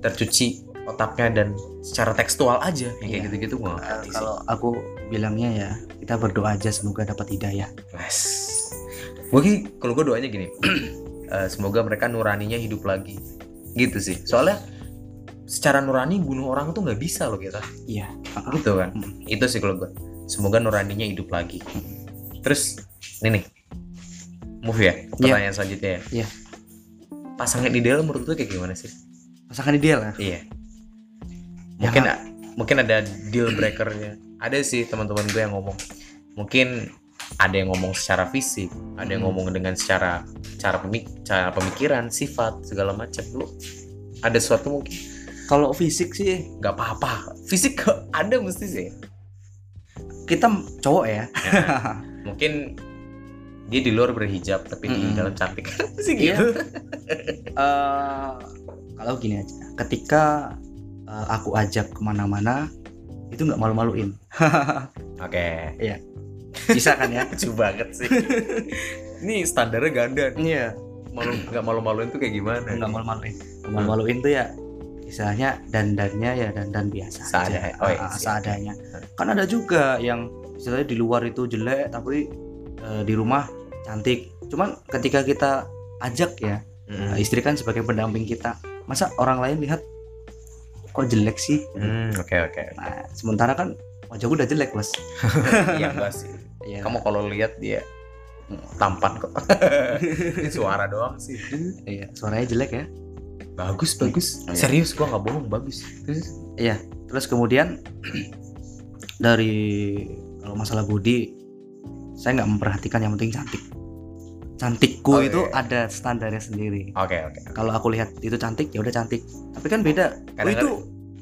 Speaker 1: tercuci otaknya dan secara tekstual aja yang kayak
Speaker 2: Iya.
Speaker 1: gitu-gitu gue nggak sih.
Speaker 2: kalau aku bilangnya ya kita berdoa aja semoga dapat hidayah
Speaker 1: Wes. Gue kalau gue doanya gini. <clears throat> eh, semoga mereka nuraninya hidup lagi. Gitu sih. Soalnya secara nurani bunuh orang tuh nggak bisa loh kita.
Speaker 2: iya
Speaker 1: Gitu kan.
Speaker 2: Hmm.
Speaker 1: Itu sih kalau gue. Semoga nuraninya hidup lagi. Terus ini nih. Move ya. ke Pertanyaan selanjutnya ya.
Speaker 2: Iya.
Speaker 1: Pasangan ideal menurut lu kayak gimana sih?
Speaker 2: pasangan ideal ya
Speaker 1: Iya.
Speaker 2: Ya,
Speaker 1: Mungkin mungkin ada deal breakernya. Ada sih teman-teman gue yang ngomong. Mungkin ada yang ngomong secara fisik, ada yang
Speaker 2: Hmm.
Speaker 1: ngomong dengan secara cara pemik cara pemikiran, sifat segala macam. Lu ada sesuatu mungkin
Speaker 2: kalau fisik sih
Speaker 1: nggak apa-apa. Fisik <laughs> ada mesti sih.
Speaker 2: Kita cowok ya
Speaker 1: Mungkin dia di luar berhijab tapi di
Speaker 2: Mm-mm.
Speaker 1: dalam cantik. <laughs> sih
Speaker 2: Iya.
Speaker 1: gitu.
Speaker 2: Eh, kalau gini aja ketika eh, aku ajak ke mana-mana itu nggak malu-maluin <laughs>
Speaker 1: Oke.
Speaker 2: bisa kan ya
Speaker 1: Lucu banget sih. <laughs> Ini standarnya ganda. nih.
Speaker 2: iya
Speaker 1: Malu nggak malu-maluin tuh kayak gimana?
Speaker 2: nggak malu-maluin malu-maluin tuh ya istilahnya dandannya ya dandan biasa
Speaker 1: Seadanya.
Speaker 2: aja.
Speaker 1: Oh, iya,
Speaker 2: Ah,
Speaker 1: siap.
Speaker 2: seadanya kan ada juga yang istilahnya di luar itu jelek tapi eh, di rumah cantik cuman ketika kita ajak ya
Speaker 1: Mm.
Speaker 2: eh, istri kan sebagai pendamping kita masa orang lain lihat kok jelek sih
Speaker 1: Hmm, oke oke.
Speaker 2: nah sementara kan wajahku udah jelek bos <laughs>
Speaker 1: Iya enggak sih.
Speaker 2: Iya.
Speaker 1: Kamu kalau lihat dia tampan kok. <laughs> Ini suara doang sih.
Speaker 2: iya suaranya jelek ya
Speaker 1: Bagus bagus.
Speaker 2: Iya.
Speaker 1: Serius gua nggak bohong bagus. Terus
Speaker 2: terus kemudian dari kalau masalah body saya nggak memperhatikan yang penting cantik
Speaker 1: Oh,
Speaker 2: cantikku itu
Speaker 1: iya.
Speaker 2: ada standarnya sendiri
Speaker 1: oke oke.
Speaker 2: kalau aku lihat itu cantik ya udah cantik tapi kan beda oh,
Speaker 1: Kadang-kadang-
Speaker 2: itu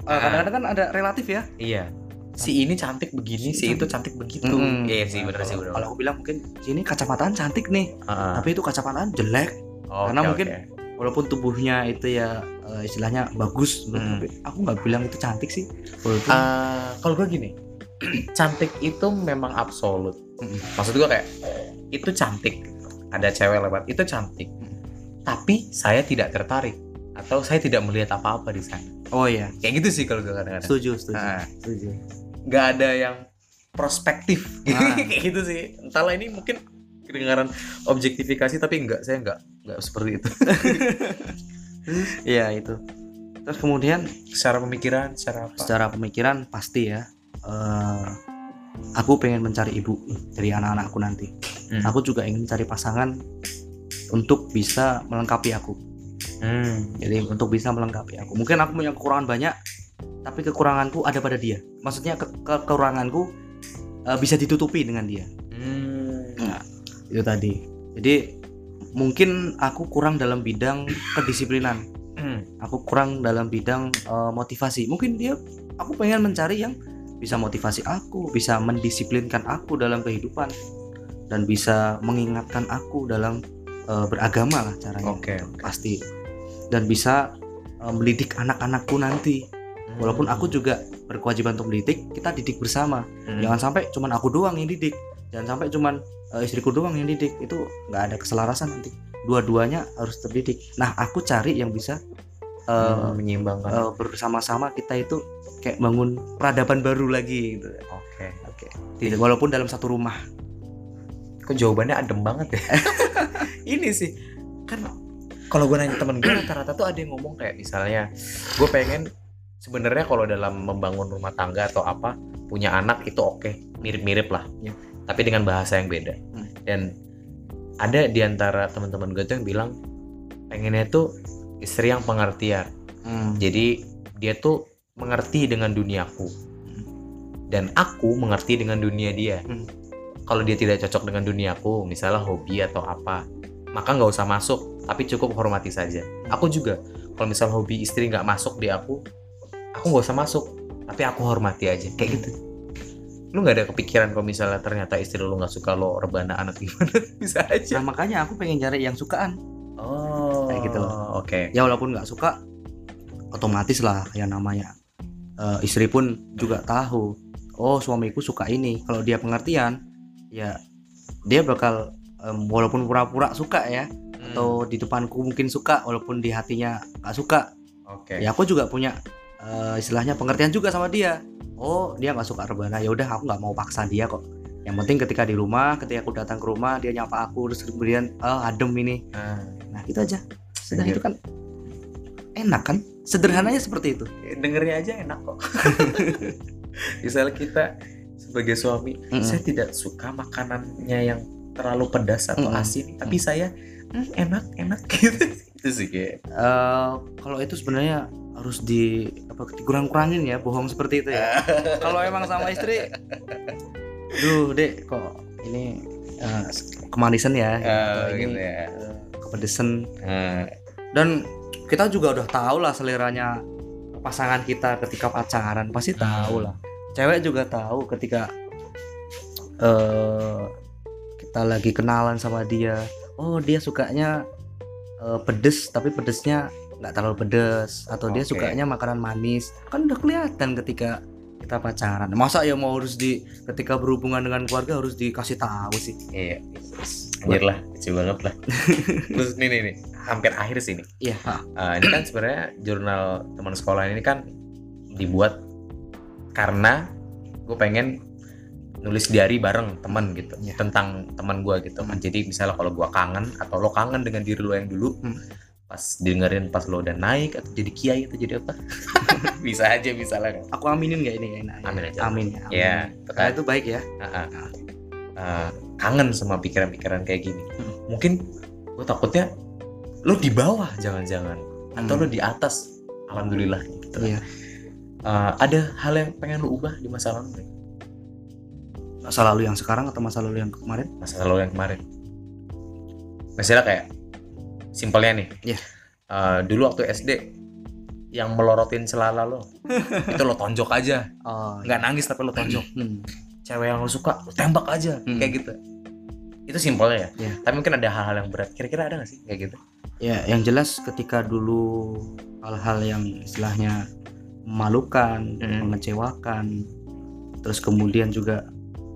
Speaker 2: eh,
Speaker 1: Ah.
Speaker 2: kadang-kadang kan ada relatif ya
Speaker 1: Iya. Si ini cantik begini, si itu cantik begitu.
Speaker 2: Mm-mm.
Speaker 1: Iya sih
Speaker 2: Kalau-
Speaker 1: sih bener.
Speaker 2: kalau aku bilang mungkin sini kacamataan cantik nih
Speaker 1: Ah,
Speaker 2: tapi itu kacamataan jelek
Speaker 1: oke,
Speaker 2: karena mungkin. Walaupun tubuhnya itu ya eh, istilahnya bagus
Speaker 1: Hmm.
Speaker 2: tapi aku nggak bilang itu cantik sih walaupun
Speaker 1: Ah, kalau gue gini, <clears throat> cantik itu memang absolut.
Speaker 2: Mm-mm.
Speaker 1: Maksud gue kayak itu cantik. Ada cewek lewat itu cantik. Tapi saya tidak tertarik atau saya tidak melihat apa-apa di sana.
Speaker 2: oh iya
Speaker 1: Kayak gitu sih kalau gue kadang-kadang.
Speaker 2: setuju setuju
Speaker 1: Ah.
Speaker 2: setuju
Speaker 1: Nggak ada yang prospektif
Speaker 2: Ah. <laughs>
Speaker 1: kayak gitu sih. Entahlah ini mungkin kedengaran objektifikasi tapi enggak, saya enggak enggak seperti itu. <laughs>
Speaker 2: iya itu terus kemudian
Speaker 1: secara pemikiran, secara apa?
Speaker 2: secara pemikiran pasti ya eh, aku pengen mencari ibu dari anak-anakku nanti
Speaker 1: Hmm.
Speaker 2: aku juga ingin mencari pasangan untuk bisa melengkapi aku
Speaker 1: Hmm.
Speaker 2: jadi untuk bisa melengkapi aku mungkin aku punya kekurangan banyak tapi kekuranganku ada pada dia maksudnya ke- kekuranganku eh, bisa ditutupi dengan dia. Itu tadi. Jadi mungkin aku kurang dalam bidang kedisiplinan.
Speaker 1: Hmm.
Speaker 2: aku kurang dalam bidang eh, motivasi. Mungkin dia aku pengen mencari yang bisa motivasi aku bisa mendisiplinkan aku dalam kehidupan dan bisa mengingatkan aku dalam eh, beragama lah caranya.
Speaker 1: Oke,
Speaker 2: gitu, pasti. Dan bisa eh, mendidik anak-anakku nanti. Walaupun aku juga berkewajiban untuk mendidik kita didik bersama.
Speaker 1: Hmm.
Speaker 2: jangan sampai cuman aku doang yang didik. Jangan sampai cuman eh, istriku doang yang didik itu nggak ada keselarasan nanti dua-duanya harus terdidik nah aku cari yang bisa eh,
Speaker 1: Hmm, menyeimbangkan.
Speaker 2: eh, bersama-sama kita itu kayak bangun peradaban baru lagi gitu
Speaker 1: Oke.
Speaker 2: oke Tidak- walaupun dalam satu rumah
Speaker 1: Kok jawabannya adem banget ya? <laughs> Ini sih kan kalau gue nanya temen gue rata-rata tuh ada yang ngomong kayak misalnya gue pengen sebenarnya kalau dalam membangun rumah tangga atau apa punya anak itu oke mirip-mirip lah
Speaker 2: Ya.
Speaker 1: Tapi dengan bahasa yang beda.
Speaker 2: Hmm.
Speaker 1: dan ada di antara teman-teman gue tuh yang bilang pengennya tuh istri yang pengertian.
Speaker 2: Hmm.
Speaker 1: jadi dia tuh mengerti dengan duniaku. Dan aku mengerti dengan dunia dia.
Speaker 2: Hmm.
Speaker 1: kalau dia tidak cocok dengan duniaku misalnya hobi atau apa maka nggak usah masuk. Tapi cukup hormati saja. Aku juga kalau misal hobi istri nggak masuk di aku aku nggak usah masuk. Tapi aku hormati aja. Kayak gitu lu nggak ada kepikiran kalau misalnya ternyata istri lu nggak suka lo rebana anak gimana? <laughs> Bisa aja.
Speaker 2: Nah makanya aku pengen cari yang sukaan.
Speaker 1: Oh
Speaker 2: Kayak gitu loh.
Speaker 1: oke.
Speaker 2: Ya walaupun nggak suka otomatis lah yang namanya Eh, istri pun juga tahu oh suamiku suka ini. Kalau dia pengertian ya dia bakal em, walaupun pura-pura suka ya
Speaker 1: Hmm,
Speaker 2: atau di depanku mungkin suka walaupun di hatinya nggak suka.
Speaker 1: Oke.
Speaker 2: Ya aku juga punya eh, istilahnya pengertian juga sama dia. Oh dia nggak suka rebana. Ya udah aku nggak mau paksa dia kok. Yang penting ketika di rumah ketika aku datang ke rumah dia nyapa aku terus kemudian oh adem ini.
Speaker 1: Nah,
Speaker 2: nah gitu aja. Sudah
Speaker 1: Iya.
Speaker 2: itu kan enak kan? Sederhananya seperti itu.
Speaker 1: Dengernya aja enak kok. <laughs> Misalnya kita sebagai suami
Speaker 2: Mm-mm.
Speaker 1: saya tidak suka makanannya yang terlalu pedas atau
Speaker 2: Mm-mm.
Speaker 1: asin tapi saya "Hmm, enak enak <laughs> gitu itu sih kayak
Speaker 2: Eh, kalau itu sebenarnya harus di apa dikurang-kurangin ya bohong seperti itu ya. <laughs> Kalau emang sama istri duh dek kok ini eh, kemanisan ya? Atau ini
Speaker 1: ya.
Speaker 2: eh, kepedesan
Speaker 1: Nah,
Speaker 2: dan kita juga udah tahu lah seleranya pasangan kita ketika pacaran pasti tahu lah. Cewek juga tahu ketika eh kita lagi kenalan sama dia oh dia sukanya eh, pedes tapi pedesnya nggak terlalu pedes. Atau dia
Speaker 1: Oke.
Speaker 2: sukanya makanan manis. Kan udah kelihatan ketika kita pacaran. Masa ya mau harus di ketika berhubungan dengan keluarga harus dikasih tahu sih?
Speaker 1: Iya. Anjir lah kecil banget lah. <laughs> Terus nih nih nih. Hampir akhir sih nih.
Speaker 2: Iya.
Speaker 1: Eh, ini kan sebenarnya jurnal teman sekolah ini kan dibuat karena gue pengen nulis diary bareng teman gitu
Speaker 2: Iya.
Speaker 1: tentang teman gue gitu kan jadi misalnya kalau gue kangen atau lo kangen dengan diri lo yang dulu
Speaker 2: Hmm.
Speaker 1: pas dengerin pas lo udah naik atau jadi kiai atau jadi apa <laughs> bisa aja misalnya kan
Speaker 2: aku aminin nggak ini enak
Speaker 1: Amin aja.
Speaker 2: amin ya amin.
Speaker 1: ya
Speaker 2: Karena itu baik ya
Speaker 1: ah. Eh, kangen sama pikiran-pikiran kayak gini
Speaker 2: Hmm.
Speaker 1: mungkin gue takutnya lo di bawah jangan-jangan atau
Speaker 2: Hmm.
Speaker 1: lo di atas alhamdulillah gitu
Speaker 2: Iya.
Speaker 1: Eh, ada hal yang pengen lo ubah di masa lalu?
Speaker 2: Masa lalu yang sekarang atau masa lalu yang kemarin?
Speaker 1: Masa lalu yang kemarin. Misalnya kayak simpelnya nih.
Speaker 2: Iya.
Speaker 1: Eh, dulu waktu SD yang melorotin selala lo <laughs> itu lo tonjok aja.
Speaker 2: Oh
Speaker 1: nggak nangis tapi lo tonjok.
Speaker 2: Hmm.
Speaker 1: cewek yang lo suka lo tembak aja
Speaker 2: Hmm.
Speaker 1: kayak gitu. Itu simpelnya ya.
Speaker 2: Iya.
Speaker 1: tapi mungkin ada hal-hal yang berat. Kira-kira ada nggak sih kayak gitu?
Speaker 2: Ya yang jelas ketika dulu hal-hal yang istilahnya memalukan
Speaker 1: Hmm.
Speaker 2: mengecewakan terus kemudian juga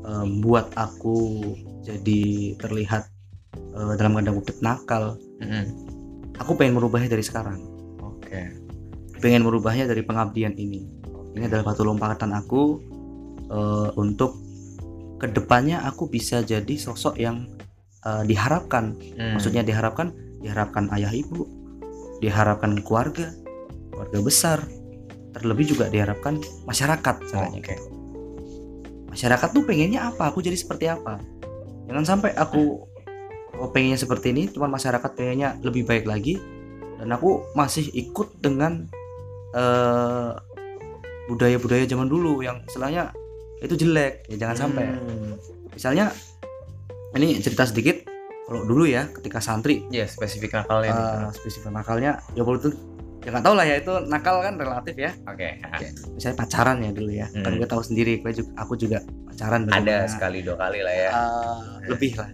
Speaker 2: eh, membuat aku jadi terlihat eh, dalam tanda kutip nakal aku pengen merubahnya dari sekarang.
Speaker 1: Oke.
Speaker 2: Pengen merubahnya dari pengabdian ini. Ini adalah batu lompatan aku eh, untuk ke depannya aku bisa jadi sosok yang eh, diharapkan.
Speaker 1: Hmm.
Speaker 2: maksudnya diharapkan diharapkan ayah ibu diharapkan keluarga keluarga besar. Terlebih juga diharapkan masyarakat caranya
Speaker 1: oke
Speaker 2: masyarakat tuh pengennya apa? Aku jadi seperti apa? Jangan sampai aku oh, pengennya seperti ini cuman masyarakat pengennya lebih baik lagi. Dan aku masih ikut dengan eh, budaya-budaya zaman dulu yang istilahnya itu jelek. Ya jangan sampai.
Speaker 1: Hmm.
Speaker 2: misalnya ini cerita sedikit. Kalau dulu ya ketika santri
Speaker 1: ya spesifik nakalnya
Speaker 2: eh spesifik nakalnya ya itu ya nggak tahu lah ya itu nakal kan relatif ya
Speaker 1: Oke. ah.
Speaker 2: misalnya pacaran ya dulu ya kan
Speaker 1: Hmm.
Speaker 2: gue tahu sendiri gue juga aku juga pacaran
Speaker 1: Ada sekali dua kali lah ya.
Speaker 2: Eh, lebih lah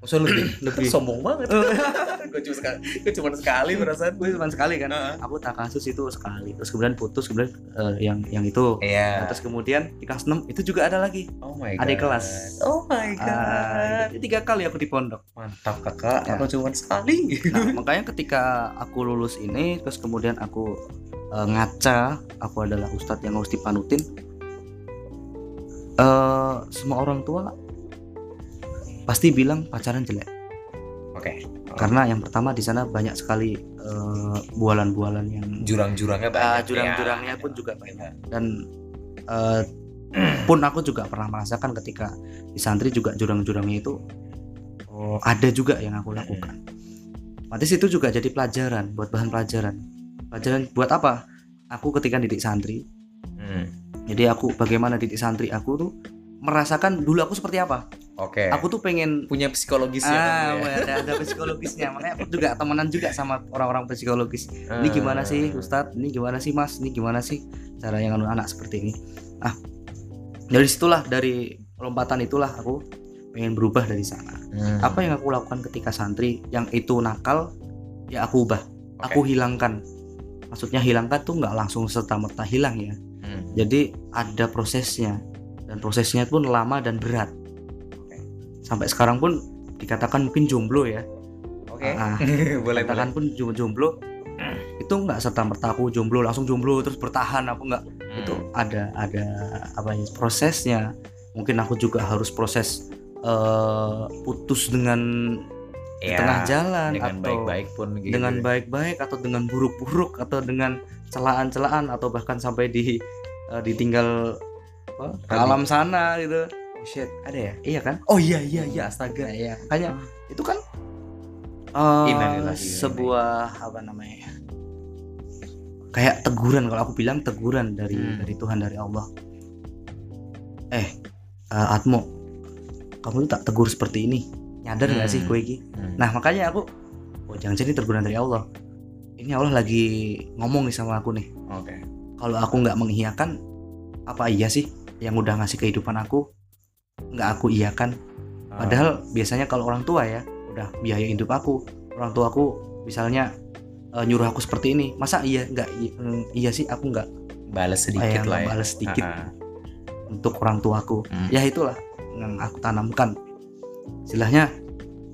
Speaker 1: Maksudnya lebih <clears throat>
Speaker 2: lebih.
Speaker 1: sombong banget. <laughs> gue <laughs> cuma sekali, gue cuma sekali perasaan.
Speaker 2: gue cuma sekali kan
Speaker 1: Heeh.
Speaker 2: aku tak kasus itu sekali terus kemudian putus kemudian eh, yang yang itu
Speaker 1: Iya.
Speaker 2: terus kemudian di kelas 6 itu juga ada lagi
Speaker 1: Oh my god.
Speaker 2: adik kelas.
Speaker 1: Oh my god.
Speaker 2: Ah, jadi tiga kali aku di pondok
Speaker 1: Mantap kakak.
Speaker 2: Ya.
Speaker 1: Atau cuma sekali?
Speaker 2: nah <laughs> makanya ketika aku lulus ini terus kemudian aku eh, ngaca aku adalah ustadz yang harus dipanutin eh semua orang tua pasti bilang pacaran jelek
Speaker 1: Oke.
Speaker 2: karena yang pertama di sana banyak sekali eh, bualan-bualan yang
Speaker 1: Jurang-jurangnya
Speaker 2: Ah,
Speaker 1: banyak.
Speaker 2: jurang-jurangnya
Speaker 1: ya.
Speaker 2: pun juga banyak dan eh, pun aku juga pernah merasakan ketika di santri juga jurang-jurangnya itu oh, ada juga yang aku lakukan. Otomatis itu juga jadi pelajaran buat bahan pelajaran. Pelajaran buat apa? Aku ketika didik santri,
Speaker 1: Hmm.
Speaker 2: jadi aku bagaimana didik santri aku tuh merasakan dulu aku seperti apa.
Speaker 1: Oke.
Speaker 2: Aku tuh pengen
Speaker 1: punya psikologisnya.
Speaker 2: ah,
Speaker 1: ya?
Speaker 2: ada ada psikologisnya. Makanya aku juga temenan juga sama orang-orang psikologis. Ini gimana sih
Speaker 1: Ah.
Speaker 2: Ustadz? Ini gimana sih Mas? Ini gimana sih cara yang anak seperti ini? Ah, dari situlah dari lompatan itulah aku pengen berubah dari sana.
Speaker 1: Hmm.
Speaker 2: Apa yang aku lakukan ketika santri yang itu nakal, ya aku ubah,
Speaker 1: Oke.
Speaker 2: aku hilangkan. Maksudnya hilangkan tuh nggak langsung serta merta hilang ya.
Speaker 1: Hmm.
Speaker 2: Jadi ada prosesnya dan prosesnya pun lama dan berat. Sampai sekarang pun dikatakan mungkin jomblo ya.
Speaker 1: Oke.
Speaker 2: Ah, <laughs>
Speaker 1: boleh boleh.
Speaker 2: katakan pun jom- jomblo itu nggak serta merta aku jomblo langsung jomblo terus bertahan aku nggak
Speaker 1: Hmm.
Speaker 2: itu ada ada apa ya prosesnya mungkin aku juga harus proses eh, putus dengan di
Speaker 1: Ya,
Speaker 2: tengah jalan
Speaker 1: dengan
Speaker 2: atau
Speaker 1: baik-baik pun gitu.
Speaker 2: dengan baik-baik atau dengan buruk-buruk atau dengan celaan-celaan atau bahkan sampai di eh, ditinggal apa, ke alam sana gitu
Speaker 1: Oh shit, ada ya?
Speaker 2: iya kan
Speaker 1: Oh iya iya iya astaga.
Speaker 2: Nah, iya makanya itu kan
Speaker 1: inna
Speaker 2: sebuah apa namanya ya, kayak teguran kalau aku bilang teguran dari
Speaker 1: Hmm.
Speaker 2: dari Tuhan dari Allah eh eh, Atmo kamu tuh tak tegur seperti ini nyadar nggak
Speaker 1: Hmm.
Speaker 2: sih iki
Speaker 1: Hmm.
Speaker 2: nah makanya aku oh jangan jadi teguran dari Allah ini Allah lagi ngomong nih sama aku nih
Speaker 1: Oke.
Speaker 2: kalau aku nggak mengiyakan apa iya sih yang udah ngasih kehidupan aku nggak aku iyakan
Speaker 1: Ah.
Speaker 2: Padahal biasanya kalau orang tua ya udah biaya hidup aku, orang tua aku misalnya eh, nyuruh aku seperti ini, masa iya nggak mm, iya sih aku nggak
Speaker 1: balas sedikit lah ya.
Speaker 2: balas sedikit
Speaker 1: Ah, ah.
Speaker 2: untuk orang tuaku.
Speaker 1: Hmm.
Speaker 2: Ya itulah yang aku tanamkan. Istilahnya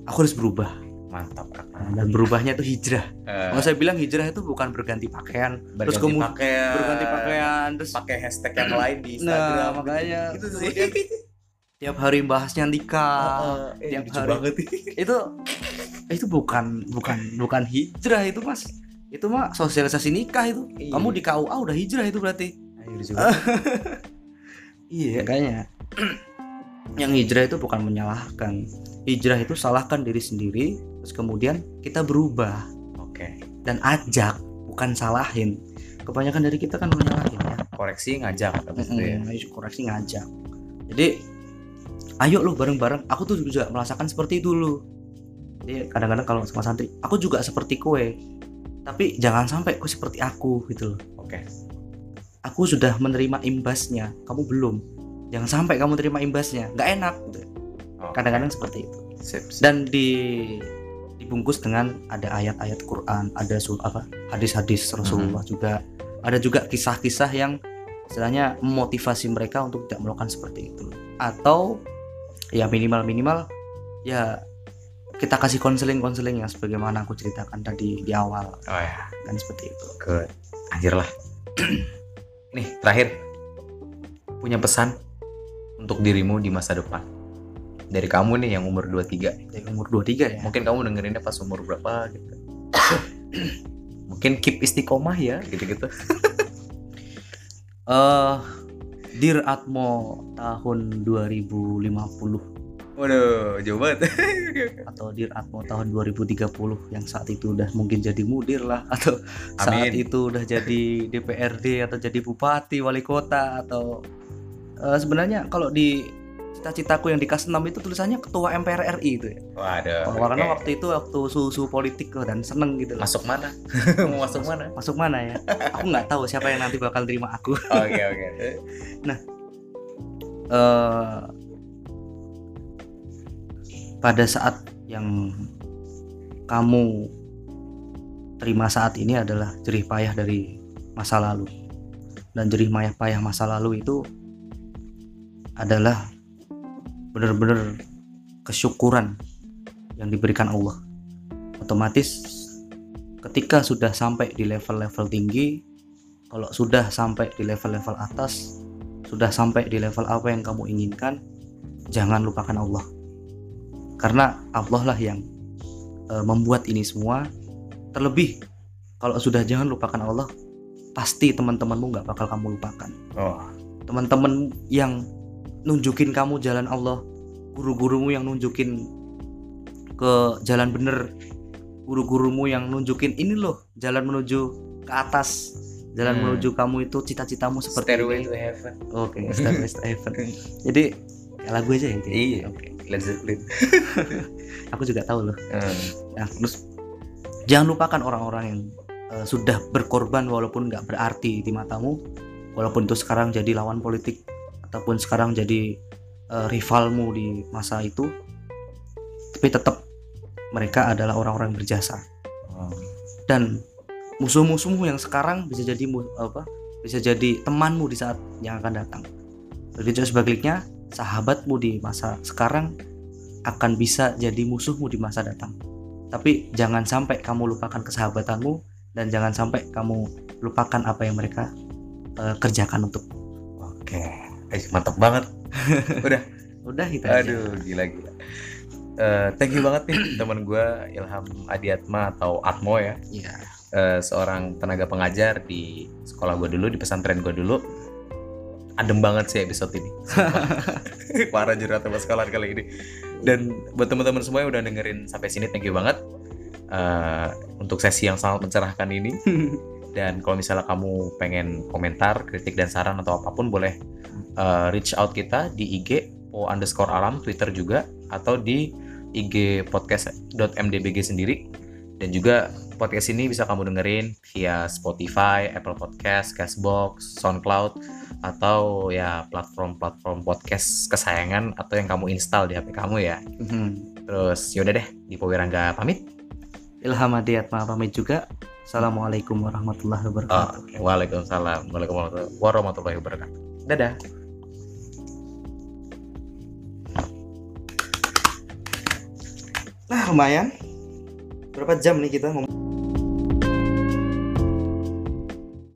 Speaker 2: aku harus berubah
Speaker 1: Mantap kakak.
Speaker 2: Nah, dan berubahnya itu hijrah.
Speaker 1: Eh,
Speaker 2: Kalau saya bilang hijrah itu bukan berganti pakaian, terus
Speaker 1: berganti
Speaker 2: kemudian
Speaker 1: pakaian,
Speaker 2: berganti pakaian, terus
Speaker 1: pakai hashtag yang lain di Instagram.
Speaker 2: nah makanya
Speaker 1: gitu sih. <laughs>
Speaker 2: tiap hari bahasnya nikah.
Speaker 1: Eh,
Speaker 2: tiap
Speaker 1: lucu
Speaker 2: hari.
Speaker 1: banget. <laughs>
Speaker 2: itu itu bukan bukan bukan hijrah itu mas itu mah sosialisasi nikah itu
Speaker 1: Iya.
Speaker 2: kamu di KUA udah hijrah itu berarti <laughs> iya makanya <clears throat> yang hijrah itu bukan menyalahkan hijrah itu salahkan diri sendiri terus kemudian kita berubah
Speaker 1: Oke.
Speaker 2: dan ajak bukan salahin kebanyakan dari kita kan menyalahin ya
Speaker 1: Koreksi ngajak habis itu ya.
Speaker 2: Ayo koreksi ngajak jadi ayo lu bareng-bareng. Aku tuh juga merasakan seperti itu lu. Jadi kadang-kadang kalau sama santri aku juga seperti kue. Tapi jangan sampai kau seperti aku gitu loh.
Speaker 1: Oke.
Speaker 2: aku sudah menerima imbasnya. Kamu belum. Jangan sampai kamu terima imbasnya. Nggak enak gitu.
Speaker 1: Oke.
Speaker 2: kadang-kadang seperti itu.
Speaker 1: Sip, sip.
Speaker 2: dan di dibungkus dengan ada ayat-ayat Quran ada sur apa hadis-hadis Rasulullah juga. Ada juga kisah-kisah yang istilahnya memotivasi mereka untuk tidak melakukan seperti itu. Atau ya minimal minimal ya kita kasih konseling konseling yang sebagaimana aku ceritakan tadi di awal
Speaker 1: Oh ya,
Speaker 2: kan seperti itu
Speaker 1: good. Anjir lah. <clears throat> Nih, terakhir. Punya pesan untuk dirimu di masa depan. Dari kamu nih yang umur 23.
Speaker 2: dari umur 23 ya
Speaker 1: Mungkin kamu dengerinnya pas umur berapa gitu. <clears throat> Mungkin keep istiqomah ya, gitu-gitu.
Speaker 2: eh Dir Atmo tahun 2050
Speaker 1: Waduh, jauh banget. <laughs>
Speaker 2: atau Dir Atmo tahun 2030 yang saat itu udah mungkin jadi mudir lah atau saat
Speaker 1: Amin.
Speaker 2: itu udah jadi DPRD atau jadi bupati wali kota atau eh, sebenarnya kalau di cita-citaku yang di kelas 6 itu tulisannya ketua MPR RI itu ya.
Speaker 1: Waduh.
Speaker 2: Oh, karena waktu itu waktu suhu politik tuh dan seneng gitu.
Speaker 1: masuk mana? <laughs> Mau masuk mana?
Speaker 2: Masuk mana ya? Aku nggak tahu siapa yang nanti bakal terima aku. <laughs>
Speaker 1: Oke oke.
Speaker 2: eh pada saat yang kamu terima saat ini adalah jerih payah dari masa lalu dan jerih payah payah masa lalu itu adalah benar-benar kesyukuran yang diberikan Allah. Otomatis ketika sudah sampai di level-level tinggi kalau sudah sampai di level-level atas sudah sampai di level apa yang kamu inginkan jangan lupakan Allah. Karena Allah lah yang e, membuat ini semua. Terlebih kalau sudah jangan lupakan Allah pasti teman-temanmu nggak bakal kamu lupakan.
Speaker 1: Oh.
Speaker 2: teman-teman yang nunjukin kamu jalan Allah guru-gurumu yang nunjukin ke jalan bener guru-gurumu yang nunjukin ini loh jalan menuju ke atas jalan
Speaker 1: Hmm.
Speaker 2: menuju kamu itu cita-citamu seperti
Speaker 1: Stairway
Speaker 2: ini
Speaker 1: to Heaven.
Speaker 2: oke Stairway to Heaven <laughs> jadi kayak lagu aja ya
Speaker 1: Iya.
Speaker 2: oke
Speaker 1: Led Zeppelin. <laughs>
Speaker 2: aku juga tahu loh
Speaker 1: Hmm.
Speaker 2: nah terus jangan lupakan orang-orang yang eh, sudah berkorban walaupun nggak berarti di matamu walaupun itu sekarang jadi lawan politik ataupun sekarang jadi eh, rivalmu di masa itu tapi tetap mereka adalah orang-orang yang berjasa
Speaker 1: Oh.
Speaker 2: dan musuh-musuhmu yang sekarang bisa jadi apa bisa jadi temanmu di saat yang akan datang begitu sebaliknya sahabatmu di masa sekarang akan bisa jadi musuhmu di masa datang tapi jangan sampai kamu lupakan kesahabatanmu dan jangan sampai kamu lupakan apa yang mereka eh, kerjakan untuk
Speaker 1: Oke. Eh, mantap banget. <laughs>
Speaker 2: udah gitu aja.
Speaker 1: Aduh, gila gila. Eh, thank you banget nih <clears throat> teman gue Ilham Adiatma atau Atmo ya.
Speaker 2: Iya.
Speaker 1: Eh, seorang tenaga pengajar di sekolah gue dulu di pesantren gue dulu. Adem banget sih episode ini. <laughs> Parah jurat sama sekolah kali ini. Dan buat teman-teman semua yang udah dengerin sampai sini, thank you banget eh, untuk sesi yang sangat mencerahkan ini. <laughs> Dan kalau misalnya kamu pengen komentar, kritik dan saran atau apa pun boleh eh, reach out kita di IG po underscore alam, Twitter juga atau di IG podcast.mdbg sendiri. Dan juga podcast ini bisa kamu dengerin via Spotify, Apple Podcast, Castbox, SoundCloud, atau ya platform-platform podcast kesayangan atau yang kamu install di HP kamu ya.
Speaker 2: Mhm.
Speaker 1: Terus yaudah deh, di Powirangga pamit.
Speaker 2: Ilham Adiatma pamit juga Assalamualaikum warahmatullahi
Speaker 1: Oh,
Speaker 2: wabarakatuh
Speaker 1: oke. Waalaikumsalam Waalaikumsalam warahmatullahi wabarakatuh. Dadah.
Speaker 2: Nah lumayan. Berapa jam nih kita ngomong